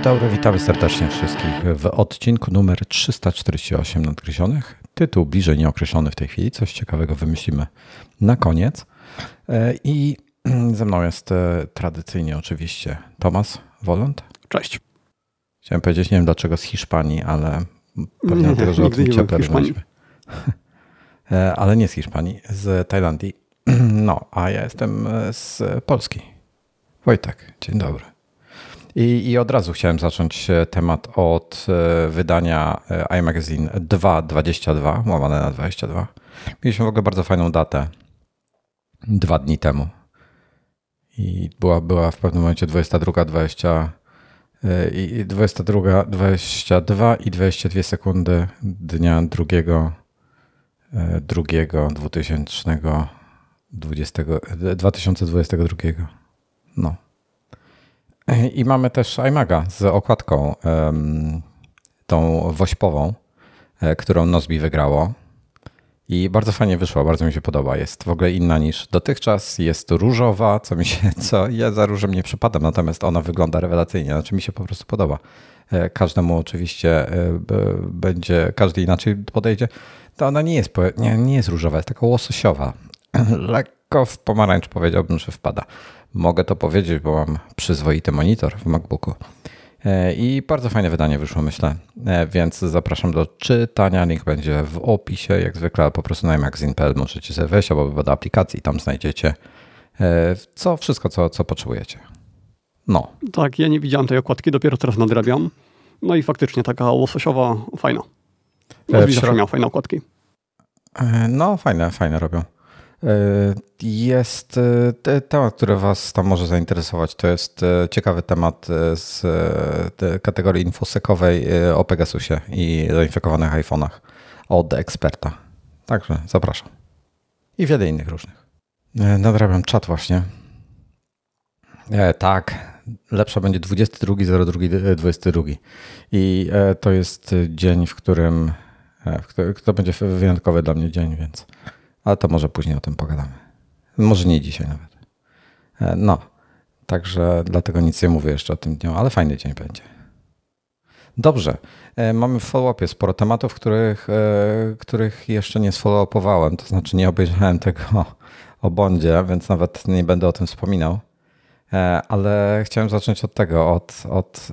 Dzień dobry, witamy serdecznie wszystkich w odcinku numer 348 nadgryzionych. Tytuł bliżej nieokreślony w tej chwili, coś ciekawego wymyślimy na koniec. E, I ze mną jest e, tradycyjnie oczywiście Tomasz Wolont. Cześć. Chciałem powiedzieć, nie wiem dlaczego z Hiszpanii, ale pewnie dlatego, że o tym ciepłe Ale nie z Hiszpanii, z Tajlandii. No, a ja jestem z Polski. Wojtek, dzień dobry. I, I, od razu chciałem zacząć e, temat od e, wydania e, iMagazine 2.22, łamane na 22. Mieliśmy w ogóle bardzo fajną datę dwa dni temu. I była, była w pewnym momencie 22, 20 i 22, 22 i 22 sekundy dnia drugiego, drugiego 2020, 2022. No. I mamy też iMaga z okładką tą wośpową, e, którą Nozbi wygrało. I bardzo fajnie wyszła, bardzo mi się podoba. Jest w ogóle inna niż dotychczas. Jest różowa, co mi się, co ja za różem nie przypadam, natomiast ona wygląda rewelacyjnie, znaczy mi się po prostu podoba. E, każdemu oczywiście e, będzie, każdy inaczej podejdzie. To ona nie jest, nie, nie jest różowa, jest taka łososiowa. Lekko w pomarańcz powiedziałbym, że wpada. Mogę to powiedzieć, bo mam przyzwoity monitor w MacBooku. E, I bardzo fajne wydanie wyszło, myślę. E, więc zapraszam do czytania. Link będzie w opisie, jak zwykle, po prostu na magazine.pl możecie sobie wejść albo do aplikacji i tam znajdziecie e, co, wszystko, co, co potrzebujecie. No. Tak, ja nie widziałem tej okładki, dopiero teraz nadrabiam. No i faktycznie taka łososiowa, fajna. Środ... miał fajne okładki. No, fajne, fajne robią. Jest e, temat, który Was tam może zainteresować. To jest e, ciekawy temat e, z kategorii infosekowej o Pegasusie i zainfekowanych iPhone'ach od eksperta. Także zapraszam. I wiele innych różnych. Nadrabiam czat właśnie. Tak, lepsza będzie 22.02.22. I to jest dzień, w którym, w to będzie wyjątkowy dla mnie dzień, więc ale to może później o tym pogadamy. Może nie dzisiaj nawet. E, no, także dlatego nic nie mówię jeszcze o tym dniu, ale fajny dzień będzie. Dobrze. E, mamy w follow-upie sporo tematów, których, e, których jeszcze nie sfollowupowałem, to znaczy nie obejrzałem tego o Bondzie, więc nawet nie będę o tym wspominał. Ale chciałem zacząć od tego, od, od,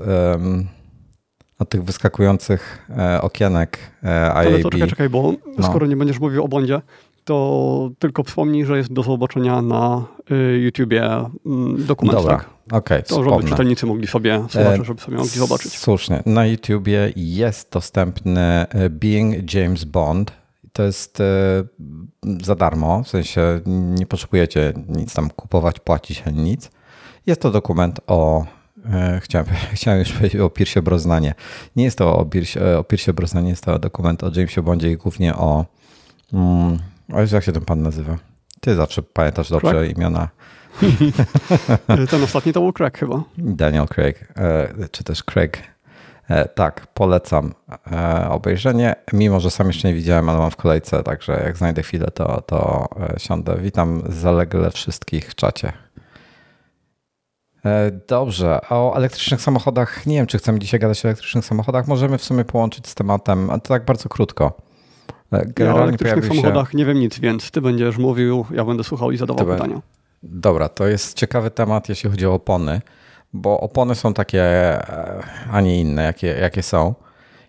od tych wyskakujących okienek IAB. Ale to czekaj, czekaj, bo no. skoro nie będziesz mówił o Bondzie, to tylko wspomnij, że jest do zobaczenia na y, YouTubie mm, dokument. Dobra, tak? okej, okay, To, żeby wspomnę. czytelnicy mogli sobie, słuchacze, żeby sobie mogli zobaczyć. Słusznie. Na YouTubie jest dostępny y, Being James Bond. To jest y, za darmo, w sensie nie potrzebujecie nic tam kupować, płacić ani nic. Jest to dokument o Chciałem, chciałem już powiedzieć o Piersie Brosnanie. Nie jest to o Piersie, o Piersie Brosnanie, jest to dokument o Jamesie Bondzie i głównie o mm, a jak się ten pan nazywa? Ty zawsze pamiętasz dobrze Craig? imiona. ten ostatni to był Craig chyba. Daniel Craig, e, czy też Craig. E, tak, polecam e, obejrzenie, mimo że sam jeszcze nie widziałem, ale mam w kolejce, także jak znajdę chwilę, to, to siądę. Witam zalegle wszystkich w czacie. Dobrze, o elektrycznych samochodach, nie wiem, czy chcemy dzisiaj gadać o elektrycznych samochodach, możemy w sumie połączyć z tematem, a to tak bardzo krótko. Generalnie ja o elektrycznych samochodach się... nie wiem nic, więc ty będziesz mówił, ja będę słuchał i zadawał pytania. Dobra, to jest ciekawy temat, jeśli chodzi o opony, bo opony są takie, e, a nie inne, jakie, jakie są.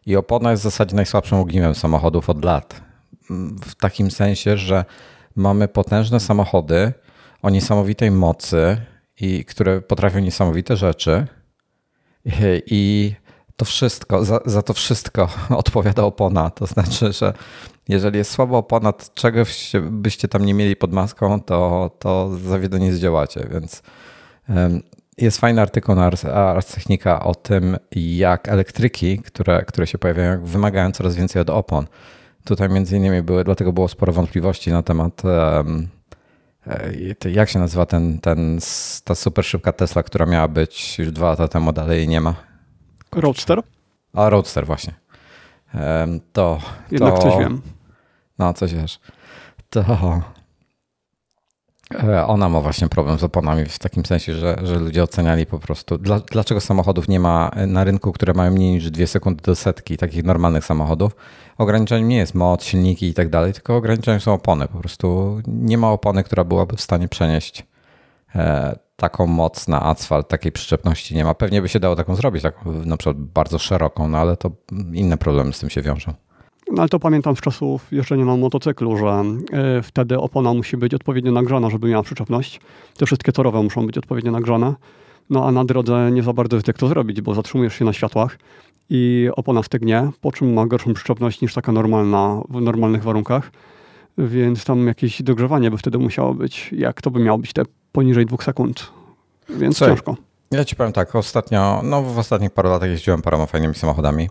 I opona jest w zasadzie najsłabszym ogniwem samochodów od lat. W takim sensie, że mamy potężne samochody o niesamowitej mocy i które potrafią niesamowite rzeczy. I to wszystko, za, za, to wszystko odpowiada opona. To znaczy, że jeżeli jest słaba opona, czegoś byście tam nie mieli pod maską, to, to za zdziałacie. Więc jest fajny artykuł na Ars Technica o tym, jak elektryki, które, które się pojawiają, wymagają coraz więcej od opon. Tutaj między innymi były, dlatego było sporo wątpliwości na temat um, jak się nazywa ten, ten, ta super szybka Tesla, która miała być już dwa lata temu, dalej nie ma. Roadster? A, Roadster właśnie. To, Jednak to, coś wiem. No, coś wiesz. To, E, ona ma właśnie problem z oponami w takim sensie, że, że ludzie oceniali po prostu, dla, dlaczego samochodów nie ma na rynku, które mają mniej niż 2 sekundy do setki, takich normalnych samochodów. Ograniczeniem nie jest moc, silniki i tak dalej, tylko ograniczeniem są opony. Po prostu nie ma opony, która byłaby w stanie przenieść e, taką moc na asfalt, takiej przyczepności nie ma. Pewnie by się dało taką zrobić, tak na przykład bardzo szeroką, no ale to inne problemy z tym się wiążą. No ale to pamiętam z czasów jeżdżenia na motocyklu, że y, wtedy opona musi być odpowiednio nagrzana, żeby miała przyczepność. Te wszystkie torowe muszą być odpowiednio nagrzane. No a na drodze nie za bardzo jest jak to zrobić, bo zatrzymujesz się na światłach i opona stygnie, po czym ma gorszą przyczepność niż taka normalna w normalnych warunkach. Więc tam jakieś dogrzewanie by wtedy musiało być. Jak to by miało być te poniżej dwóch sekund? Więc Słuchaj, ciężko. Ja ci powiem tak, ostatnio, no w ostatnich paru latach jeździłem paroma fajnymi samochodami,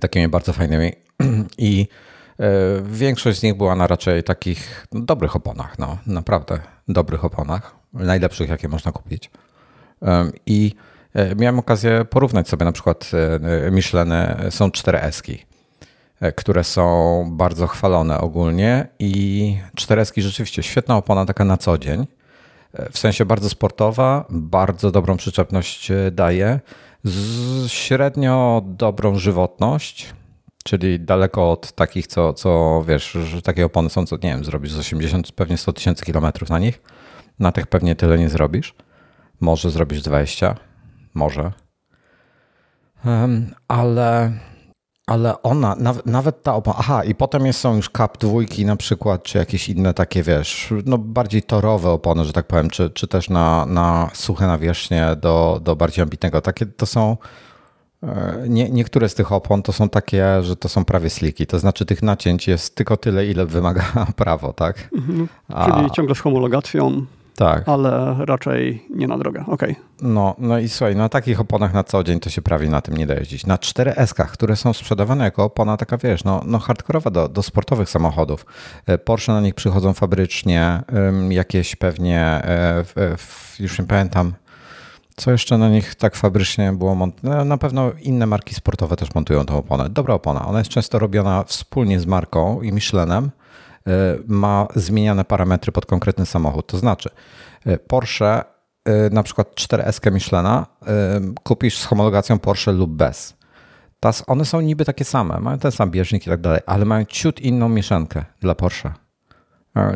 takimi bardzo fajnymi i e, większość z nich była na raczej takich dobrych oponach, no naprawdę dobrych oponach, najlepszych jakie można kupić. I e, miałem okazję porównać sobie na przykład e, Micheliny, są 4S, które są bardzo chwalone ogólnie i 4S rzeczywiście świetna opona taka na co dzień, w sensie bardzo sportowa, bardzo dobrą przyczepność daje, średnio dobrą żywotność, czyli daleko od takich, co, co wiesz, że takie opony są, co nie wiem, zrobisz z 80, pewnie 100 tysięcy kilometrów na nich. Na tych pewnie tyle nie zrobisz. Może zrobisz 20, może. Um, ale ale ona, nawet, nawet ta opona, aha, i potem jest, są już kap dwójki na przykład, czy jakieś inne takie, wiesz, no bardziej torowe opony, że tak powiem, czy, czy też na, na suche nawierzchnie do, do bardziej ambitnego. Takie to są, e, nie, niektóre z tych opon to są takie, że to są prawie sliki, to znaczy tych nacięć jest tylko tyle, ile wymaga prawo, tak? Mhm. Czyli A... ciągle z homologacją. Tak. Ale raczej nie na drogę. Okay. No, no i słuchaj, na takich oponach na co dzień to się prawie na tym nie da jeździć. Na 4S-kach, które są sprzedawane jako opona taka, wiesz, no, no hardkorowa do, do sportowych samochodów. E, Porsche na nich przychodzą fabrycznie, jakieś pewnie, e, już nie pamiętam, co jeszcze na nich tak fabrycznie było montowane? No, na pewno inne marki sportowe też montują tą oponę. Dobra opona. Ona jest często robiona wspólnie z marką i Michelinem ma zmieniane parametry pod konkretny samochód. To znaczy, e, Porsche, e, na przykład 4S Michelina, kupisz z homologacją Porsche lub bez. Tas, one są niby takie same, mają ten sam bieżnik i tak dalej, ale mają ciut inną mieszankę dla Porsche,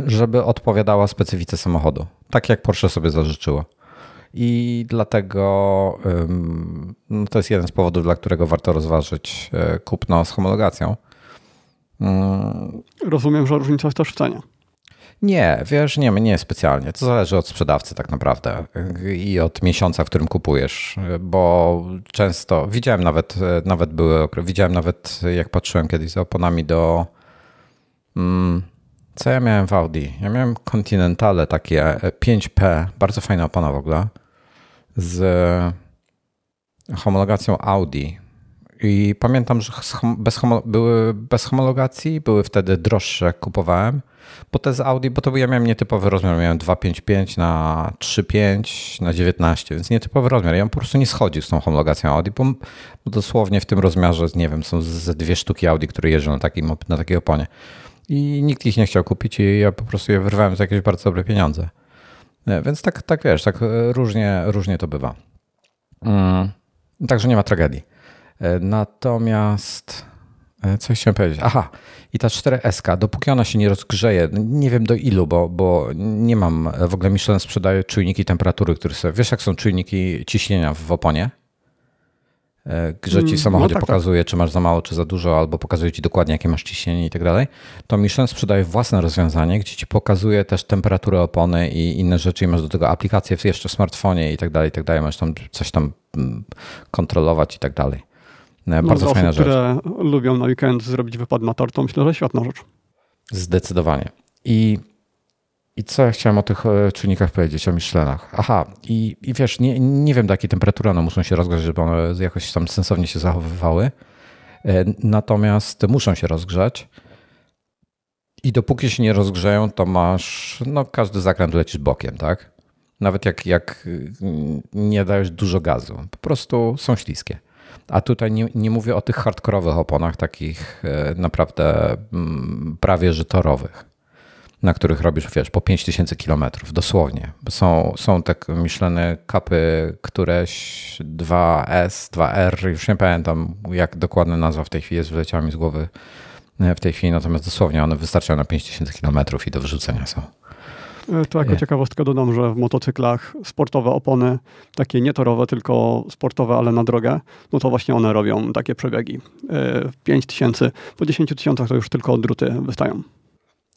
żeby odpowiadała specyfice samochodu, tak jak Porsche sobie zażyczyło. I dlatego no to jest jeden z powodów, dla którego warto rozważyć kupno z homologacją. Mm. Rozumiem, że różnica jest też w cenie. Nie, wiesz, nie, nie specjalnie. To zależy od sprzedawcy tak naprawdę i od miesiąca, w którym kupujesz, bo często widziałem nawet, nawet były, widziałem nawet jak patrzyłem kiedyś za oponami do mm, co ja miałem w Audi? Ja miałem Continentale takie 5P, bardzo fajna opona w ogóle z homologacją Audi i pamiętam, że bez były bez homologacji, były wtedy droższe, jak kupowałem. Bo te z Audi, bo to ja miałem nietypowy rozmiar, miałem 2,55 na 3,5 na 19, więc nietypowy rozmiar. Ja po prostu nie schodził z tą homologacją Audi, bo, bo dosłownie w tym rozmiarze, nie wiem, są ze dwie sztuki Audi, które jeżdżą na, takim, na takiej oponie. I nikt ich nie chciał kupić i ja po prostu je wyrwałem za jakieś bardzo dobre pieniądze. E, więc tak, tak wiesz, tak e, różnie, różnie to bywa. Mm, także nie ma tragedii. E, natomiast e, co chciałem powiedzieć? Aha, i ta 4SK, dopóki ona się nie rozgrzeje, nie wiem do ilu, bo, bo nie mam, w ogóle Michelin sprzedaje czujniki temperatury, które sobie, wiesz jak są czujniki ciśnienia w oponie? E, że ci mm, samochody no tak, tak, pokazuje, czy masz za mało, czy za dużo, albo pokazuje ci dokładnie, jakie masz ciśnienie i tak dalej, to Michelin sprzedaje własne rozwiązanie, gdzie ci pokazuje też temperaturę opony i inne rzeczy i masz do tego aplikacje jeszcze w smartfonie i tak dalej, i tak dalej, masz tam coś tam mm, kontrolować i tak dalej. No, bardzo fajna osób, rzecz. które lubią na weekend zrobić wypad na tor, to myślę, że świetna rzecz. Zdecydowanie. I, i co ja chciałem o tych e, czynnikach powiedzieć, o Michelinach? Aha, i, i wiesz, nie, nie wiem do jakiej temperatury one muszą się rozgrzać, żeby one jakoś tam sensownie się zachowywały. E, natomiast muszą się rozgrzać. I dopóki się nie rozgrzeją, to masz, no każdy zakręt lecisz bokiem, tak? Nawet jak, jak nie dajesz dużo gazu. Po prostu są śliskie. A tutaj nie, nie mówię o tych hardkorowych oponach, takich e, naprawdę mm, prawie że torowych. na których robisz, wiesz, po 5000 kilometrów, dosłownie. Są, są tak myślane kapy, któreś 2S, 2R, już nie pamiętam jak dokładna nazwa w tej chwili jest, wyleciała mi z głowy w tej chwili, natomiast dosłownie one wystarczają na 5000 kilometrów i do wyrzucenia są. E, to jako nie. ciekawostkę dodam, że w motocyklach sportowe opony, takie nie torowe, tylko sportowe, ale na drogę, no to właśnie one robią takie przebiegi. 5 e, tysięcy, po 10 tysiącach to już tylko druty wystają.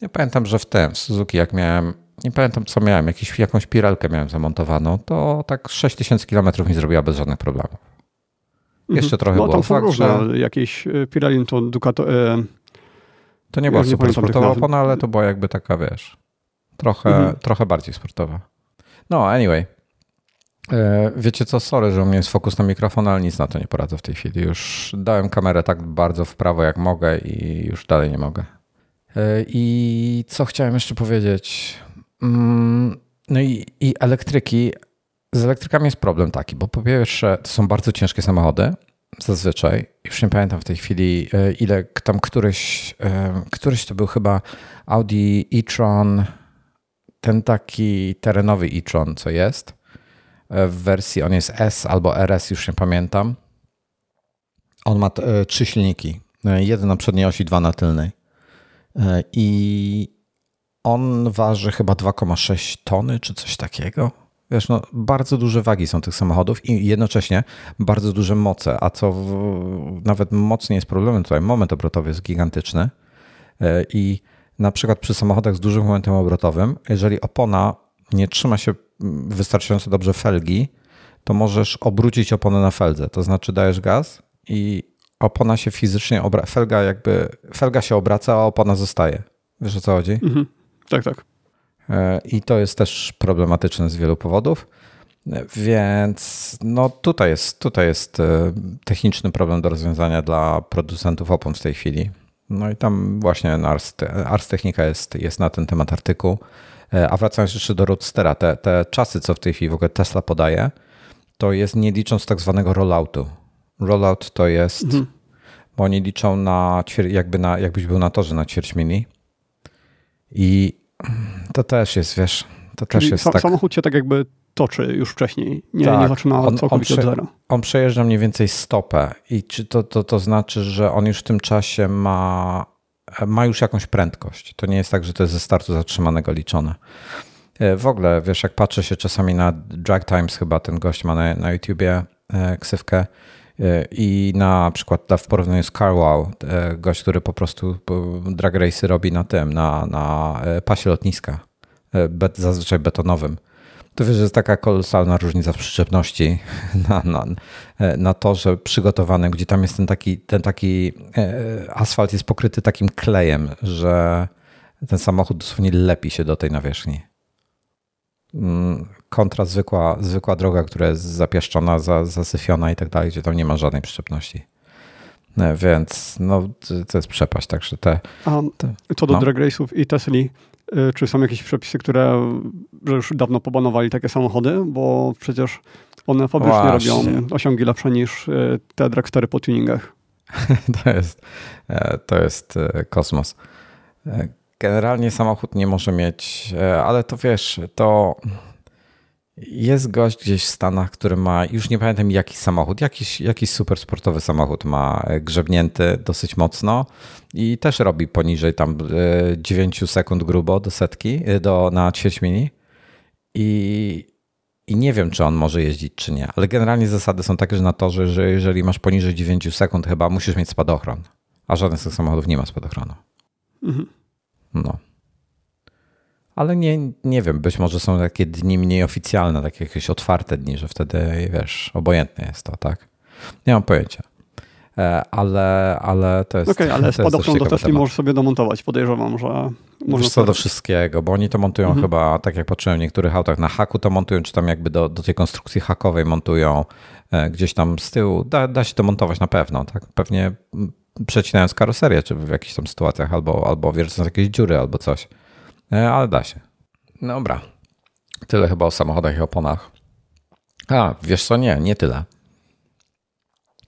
Ja pamiętam, że w tym w Suzuki, jak miałem, nie pamiętam co miałem, jakiś, jakąś pirelkę miałem zamontowaną, to tak 6000 km mi zrobiła bez żadnych problemów. Mhm. Jeszcze trochę no, było. Fakt, różne, że... jakieś e, Pirelli to Ducato... To nie była ja super sportowa opona, ale to była jakby taka, wiesz, trochę, mhm. trochę bardziej sportowa. No, anyway. E, wiecie co, sorry, że u mnie jest fokus na mikrofon, ale nic na to nie poradzę w tej chwili. Już dałem kamerę tak bardzo w prawo jak mogę i już dalej nie mogę. E, I co chciałem jeszcze powiedzieć? Mm, no i, i elektryki. Z elektrykami jest problem taki, bo po pierwsze to są bardzo ciężkie samochody, zazwyczaj. Już nie pamiętam w tej chwili, e, ile tam któryś, któryś to był chyba Audi e-tron, ten taki terenowy e-tron, co jest w wersji, on jest S albo RS, już nie pamiętam. On ma trzy silniki. Jeden na przedniej osi, dwa na tylnej. E, I on waży chyba 2,6 tony czy coś takiego. Wiesz, no, bardzo duże wagi są tych samochodów i jednocześnie bardzo duże moce, a co w, nawet moc nie jest problemem tutaj. Moment obrotowy jest gigantyczny e, i na przykład przy samochodach z dużym momentem obrotowym, jeżeli opona nie trzyma się wystarczająco dobrze felgi, to możesz obrócić oponę na feldze. To znaczy dajesz gaz i opona się fizycznie obraca, felga jakby, felga się obraca, a opona zostaje. Wiesz o co chodzi? Mhm. Tak, tak. E, I to jest też problematyczne z wielu powodów. E, więc no tutaj jest, tutaj jest e, techniczny problem do rozwiązania dla producentów opon w tej chwili. No i tam właśnie Ars, Ars Technica jest, jest na ten temat artykuł. A wracając jeszcze do Roadstera, te, te czasy, co w tej chwili w ogóle Tesla podaje, to jest nie licząc tak zwanego rolloutu. Rollout to jest, mhm. bo oni liczą na, jakby na, jakbyś był na torze na ćwierć mili i to też jest, wiesz, to Czyli też jest tak... Samochód się tak jakby toczy już wcześniej, nie, tak, nie zaczyna on, całkowicie on prze, od zera. On przejeżdża mniej więcej stopę i czy to, to, to znaczy, że on już w tym czasie ma, ma już jakąś prędkość. To nie jest tak, że to jest ze startu zatrzymanego liczone. E, w ogóle, wiesz, jak patrzę się czasami na Drag Times, chyba ten gość ma na, na YouTubie e, ksywkę, i na przykład w porównaniu z Carwow, e, gość, który po prostu drag race'y robi na tym, na, na e, pasie lotniska, e, zazwyczaj betonowym, to wiesz, że jest taka kolosalna różnica w przyczepności na, na, na torze przygotowanym, gdzie tam jest ten taki, ten taki asfalt jest pokryty takim klejem, że ten samochód dosłownie lepi się do tej nawierzchni. Mm, kontra zwykła, zwykła droga, która jest zapieszczona, za, zasyfiona i tak dalej, gdzie tam nie ma żadnej przyczepności. E, więc no, to jest przepaść. Także te, A te, co do no. drag race'ów i Tesli, czy są jakieś przepisy, które że już dawno pobanowali takie samochody? Bo przecież one fabrycznie robią osiągi lepsze niż y, te dragstery po tuningach. to jest, e, to jest e, kosmos. Generalnie samochód nie może mieć, ale to wiesz, to jest gość gdzieś w Stanach, który ma, już nie pamiętam jaki samochód, jakiś, jakiś super sportowy samochód ma grzebnięty dosyć mocno i też robi poniżej tam 9 e, sekund grubo do setki, e, do, na ćwierć mini. I, I nie wiem, czy on może jeździć, czy nie. Ale generalnie zasady są takie, że na torze, że jeżeli masz poniżej 9 sekund, chyba musisz mieć spadochron. A żaden z tych samochodów nie ma spadochronu. Mhm. No ale nie, nie wiem, być może są takie dni mniej oficjalne, takie jakieś otwarte dni, że wtedy, wiesz, obojętne jest to, tak? Nie mam pojęcia. E, ale, ale to jest. Okej, okay, ale spadochron do Tesla możesz sobie domontować. Podejrzewam, że. Można co do wszystkiego, bo oni to montują mhm. chyba, tak jak patrzyłem w niektórych autach, na haku to montują, czy tam jakby do, do tej konstrukcji hakowej montują e, gdzieś tam z tyłu. Da, da się to montować na pewno, tak? Pewnie przecinając karoserię, czy w jakichś tam sytuacjach, albo, albo wierząc jakieś dziury, albo coś. E, ale da się. Dobra. Tyle chyba o samochodach i oponach. A, wiesz co, nie, nie tyle.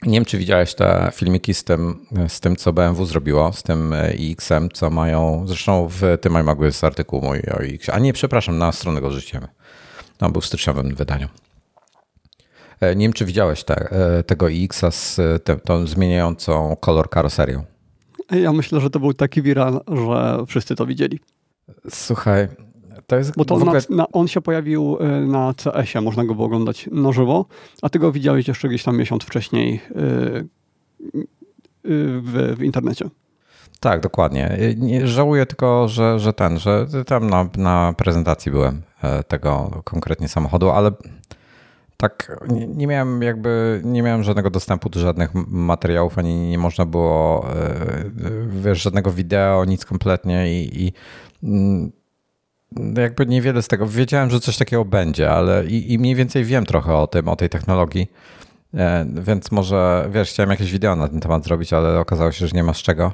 Nie wiem, czy widziałeś te filmiki z tym, z tym co BMW zrobiło, z tym iX-em, co mają, zresztą w tym iMagu jest artykuł mój o iX, a nie, przepraszam, na stronę go rzuciłem. On był w styczniowym wydaniu. Nie wiem, czy widziałeś te, tego iX-a z te, tą zmieniającą kolor karoserią. Ja myślę, że to był taki viral, że wszyscy to widzieli. Słuchaj, to jest Bo to ogóle... na, na, on się pojawił y, na CS-ie, można go było oglądać na żywo, a ty go widziałeś jeszcze gdzieś tam miesiąc wcześniej yy, yy, w, w, internecie. Tak, dokładnie. Nie, żałuję tylko, że, że ten, że tam na, na prezentacji byłem e, tego konkretnie samochodu, ale tak nie, nie, miałem jakby, nie miałem żadnego dostępu do żadnych materiałów, ani nie można było, e, wiesz, żadnego wideo, nic kompletnie i, i jakby niewiele z tego. Wiedziałem, że coś takiego będzie, ale i, i mniej więcej wiem trochę o tym, o tej technologii. E, więc może, wiesz, chciałem jakieś wideo na ten temat zrobić, ale okazało się, że nie ma z czego.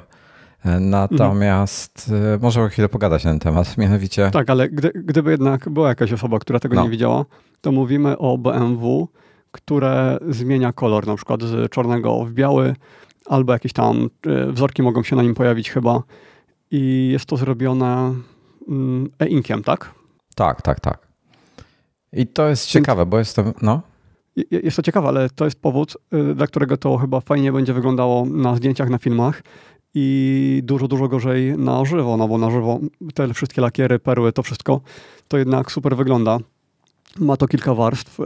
E, natomiast mhm. możemy chwilę pogadać na ten temat, mianowicie. Tak, ale gdy, gdyby jednak była jakaś osoba, która tego no. nie widziała, to mówimy o BMW, które zmienia kolor, na przykład z czarnego w biały, albo jakieś tam wzorki mogą się na nim pojawić chyba. I jest to zrobione Mm, e-inkiem, tak? Tak, tak, tak. I to jest ciekawe, bo jestem, no. Jest to ciekawe, ale to jest powód, y, dla którego to chyba fajnie będzie wyglądało na zdjęciach, na filmach i dużo, dużo gorzej na żywo, no bo na żywo te wszystkie lakiery, perły, to wszystko, to jednak super wygląda. Ma to kilka warstw, y,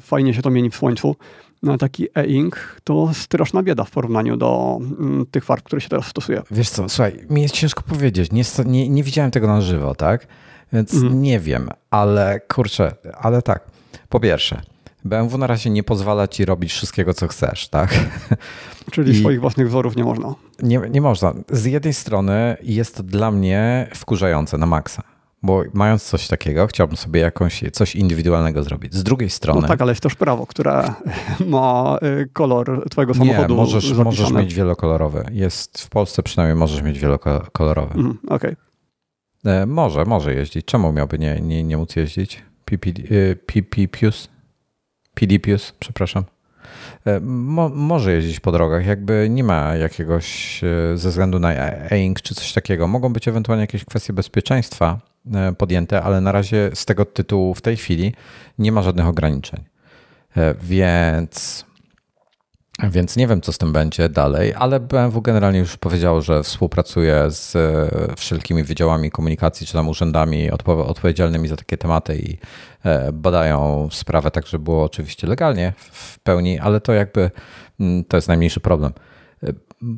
fajnie się to mieni w słońcu. No, taki e-ink to straszna bieda w porównaniu do mm, tych farb, które się teraz stosuje. Wiesz co, słuchaj, mi jest ciężko powiedzieć. Nie, nie, nie widziałem tego na żywo, tak? Więc mhm. nie wiem, ale kurczę, ale tak. Po pierwsze, BMW na razie nie pozwala ci robić wszystkiego, co chcesz, tak? Czyli I swoich własnych wzorów nie można. Nie, nie można. Z jednej strony jest to dla mnie wkurzające na maksa bo mając coś takiego, chciałbym sobie jakąś, coś indywidualnego zrobić. Z drugiej strony... No tak, ale jest też prawo, które ma y, kolor twojego samochodu. Nie, możesz, możesz mieć wielokolorowy. Jest w Polsce przynajmniej możesz mieć wielokolorowy. Mm, Okej. Okay. E, może, może jeździć. Czemu miałby nie, nie, nie móc jeździć? PPPius? PDPius, przepraszam. E, mo, może jeździć po drogach, jakby nie ma jakiegoś e, ze względu na e-ink czy coś takiego. Mogą być ewentualnie jakieś kwestie bezpieczeństwa, E, podjęte, ale na razie z tego tytułu w tej chwili nie ma żadnych ograniczeń. E, więc, więc nie wiem, co z tym będzie dalej, ale BMW generalnie już powiedziało, że współpracuje z e, wszelkimi wydziałami komunikacji czy tam urzędami odpowiedzialnymi za takie tematy i badają sprawę tak, żeby było oczywiście legalnie w pełni, ale to jakby mm, to jest najmniejszy problem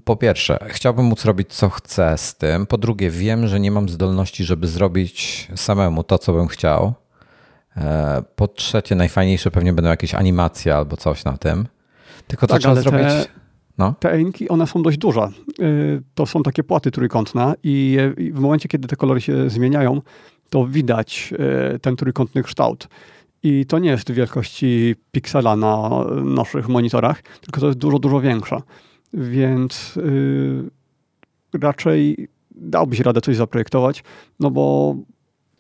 po pierwsze, chciałbym móc robić co chcę z tym. Po drugie, wiem, że nie mam zdolności, żeby zrobić samemu to, co bym chciał. E, po trzecie, najfajniejsze pewnie będą jakieś animacje albo coś na tym. Tylko tak, trzeba zrobić. Te, no. te inki, one są dość duże. Y, to są takie płaty trójkątne i w momencie, kiedy te kolory się zmieniają, to widać y, ten trójkątny kształt. I to nie jest wielkości piksela na naszych monitorach, tylko to jest dużo, dużo większe więc yy, raczej dałbyś radę coś zaprojektować, no bo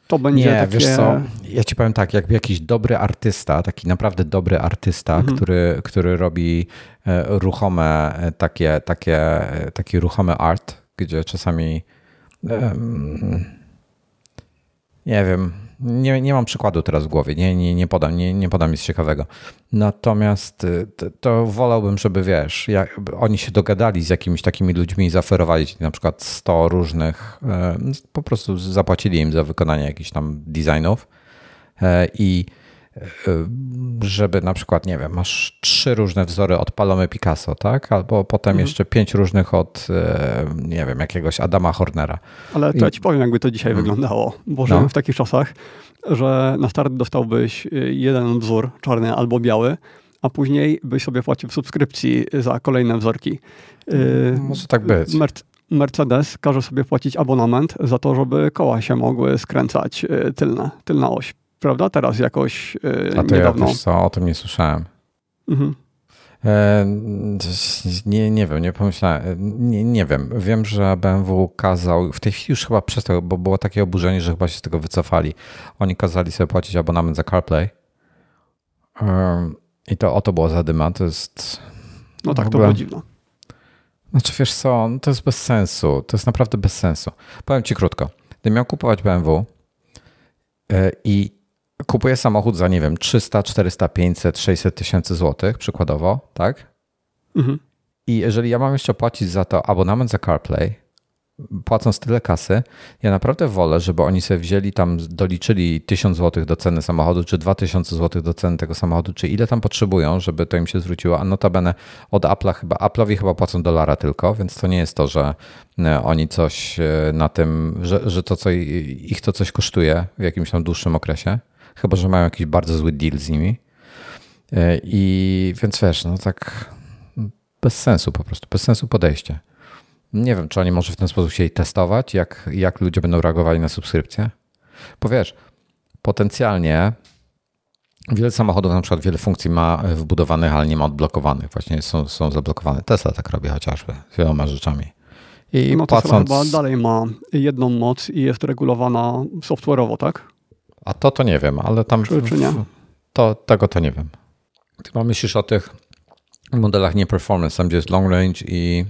to będzie Nie, takie... wiesz co, ja ci powiem tak, jakby jakiś dobry artysta, taki naprawdę dobry artysta, mhm. który, który robi e, ruchome e, takie, takie, e, taki ruchomy art, gdzie czasami um, nie wiem, nie, nie mam przykładu teraz w głowie, nie, nie, nie, podam, nie, nie podam nic ciekawego. Natomiast y, to, to wolałbym, żeby wiesz, jak, oni się dogadali z jakimiś takimi ludźmi i zaoferowali na przykład 100 różnych, e, po prostu zapłacili im za wykonanie jakichś tam designów e, i żeby na przykład, nie wiem, masz trzy różne wzory od Palomy Picasso, tak? Albo potem mhm. jeszcze pięć różnych od, e, nie wiem, jakiegoś Adama Hornera. Ale to ja ci powiem, jakby to dzisiaj mhm. wyglądało, bo żyłem no. w takich czasach, że na start dostałbyś e, jeden wzór, czarny albo biały, a później byś sobie płacił w subskrypcji za kolejne wzorki. E, Może tak być. Mercedes każe sobie płacić abonament za to, żeby koła się mogły skręcać tylne, tylna oś prawda? Teraz jakoś yy, A to niedawno. ja też co, o tym nie słyszałem. Mhm. E, nie, nie wiem, nie pomyślałem, nie, nie wiem. Wiem, że BMW kazał, w tej chwili już chyba przestał, bo było takie oburzenie, że chyba się z tego wycofali. Oni kazali sobie płacić abonament za CarPlay. I to o to było zadyma. To jest No tak, to było dziwne. Znaczy wiesz co, no to jest bez sensu. To jest naprawdę bez sensu. Powiem ci krótko. Gdybym miał kupować BMW i kupuję samochód za, nie wiem, 300, 400, 500, 600 tysięcy złotych, przykładowo, tak? Mhm. I jeżeli ja mam jeszcze płacić za to abonament za CarPlay, płacąc tyle kasy, ja naprawdę wolę, żeby oni sobie wzięli tam, doliczyli 1000 zł do ceny samochodu, czy 2000 zł do ceny tego samochodu, czy ile tam potrzebują, żeby to im się zwróciło. A notabene od Apple'a chyba, Apple'owi chyba płacą dolara tylko, więc to nie jest to, że e, oni coś e, na tym, że, że to co ich to coś kosztuje w jakimś tam dłuższym okresie. Chyba, że mają jakiś bardzo zły deal z nimi. E, I więc wiesz, no tak bez sensu po prostu, bez sensu podejście. Nie wiem, czy oni może w ten sposób chcieli testować, jak, jak ludzie będą reagowali na subskrypcję. Bo wiesz, potencjalnie wiele samochodów, na przykład wiele funkcji ma wbudowanych, ale nie ma odblokowanych. Właśnie są, są zablokowane. Tesla tak robi chociażby z wieloma rzeczami. I no płacąc... Tesla chyba dalej ma jedną moc i jest regulowana software'owo, tak? A to to nie wiem, ale tam... Czy, czy nie? To, tego to nie wiem. Ty myślisz o tych modelach nie performance, tam gdzie jest long range i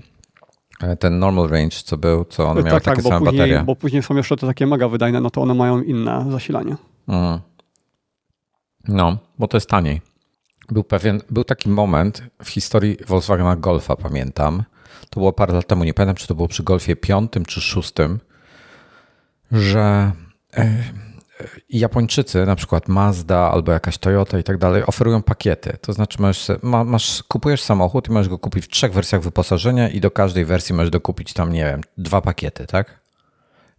e, ten normal range, co był, co one miały tak, takie tak, same później, baterie. Bo później są jeszcze te takie mega wydajne, no to one mają inne zasilanie. Mm. No, bo to jest taniej. Był pewien, był taki moment w historii Volkswagena Golfa, pamiętam. To było parę lat temu, nie pamiętam, czy to było przy Golfie piątym czy szóstym, że e, Japończycy, na przykład Mazda albo jakaś Toyota i tak dalej, oferują pakiety. To znaczy, masz, masz, kupujesz samochód i możesz go kupić w trzech wersjach wyposażenia i do każdej wersji możesz dokupić tam, nie wiem, dwa pakiety, tak?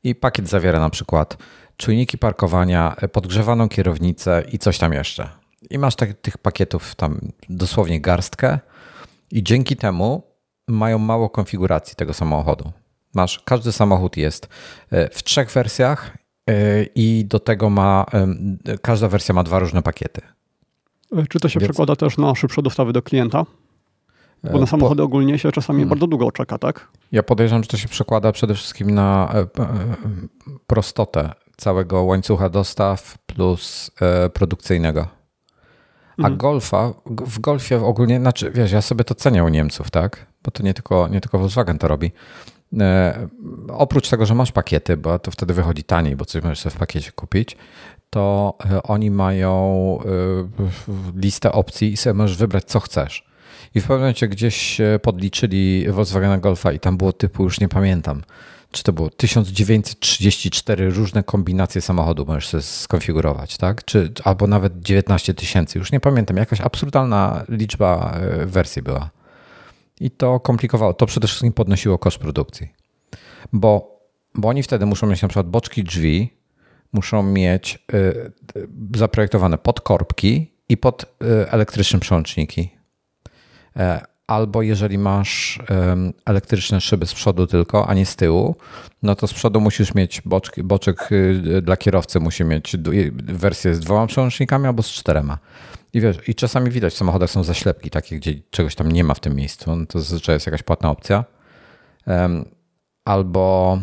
I pakiet zawiera na przykład czujniki parkowania, podgrzewaną kierownicę i coś tam jeszcze. I masz tak, tych pakietów tam dosłownie garstkę i dzięki temu mają mało konfiguracji tego samochodu. Masz, każdy samochód jest e, w trzech wersjach E, i do tego ma, każda wersja ma dwa różne pakiety. E, czy to się Więc... przekłada też na szybsze dostawy do klienta? Bo na e, samochody po... ogólnie się czasami hmm. bardzo długo czeka, tak? Ja podejrzewam, że to się przekłada przede wszystkim na prostotę całego łańcucha dostaw plus produkcyjnego. A mhm. golfa, w golfie ogólnie, znaczy wiesz, ja sobie to cenię u Niemców, tak? Bo to nie tylko, nie tylko Volkswagen to robi. E, oprócz tego, że masz pakiety, bo to wtedy wychodzi taniej, bo coś możesz sobie w pakiecie kupić, to e, oni mają e, listę opcji i sobie możesz wybrać, co chcesz. I w pewnym momencie gdzieś podliczyli Volkswagen Golfa i tam było typu, już nie pamiętam, czy to było 1934 różne kombinacje samochodu możesz sobie skonfigurować, tak? Czy, albo nawet 19 tysięcy, już nie pamiętam, jakaś absurdalna liczba wersji była. I to komplikowało. To przede wszystkim podnosiło koszt produkcji. Bo, bo oni wtedy muszą mieć na przykład boczki drzwi, muszą mieć y, zaprojektowane podkorbki i pod y, elektryczne przełączniki. E, albo jeżeli masz elektryczne szyby z przodu tylko, a nie z tyłu, no to z przodu musisz mieć boczki, boczek y, dla kierowcy musi mieć wersję z dwoma przełącznikami albo z czterema. I wiesz, i czasami widać w samochodach są zaślepki takie, gdzie czegoś tam nie ma w tym miejscu. No to zazwyczaj jest jakaś płatna opcja. Albo,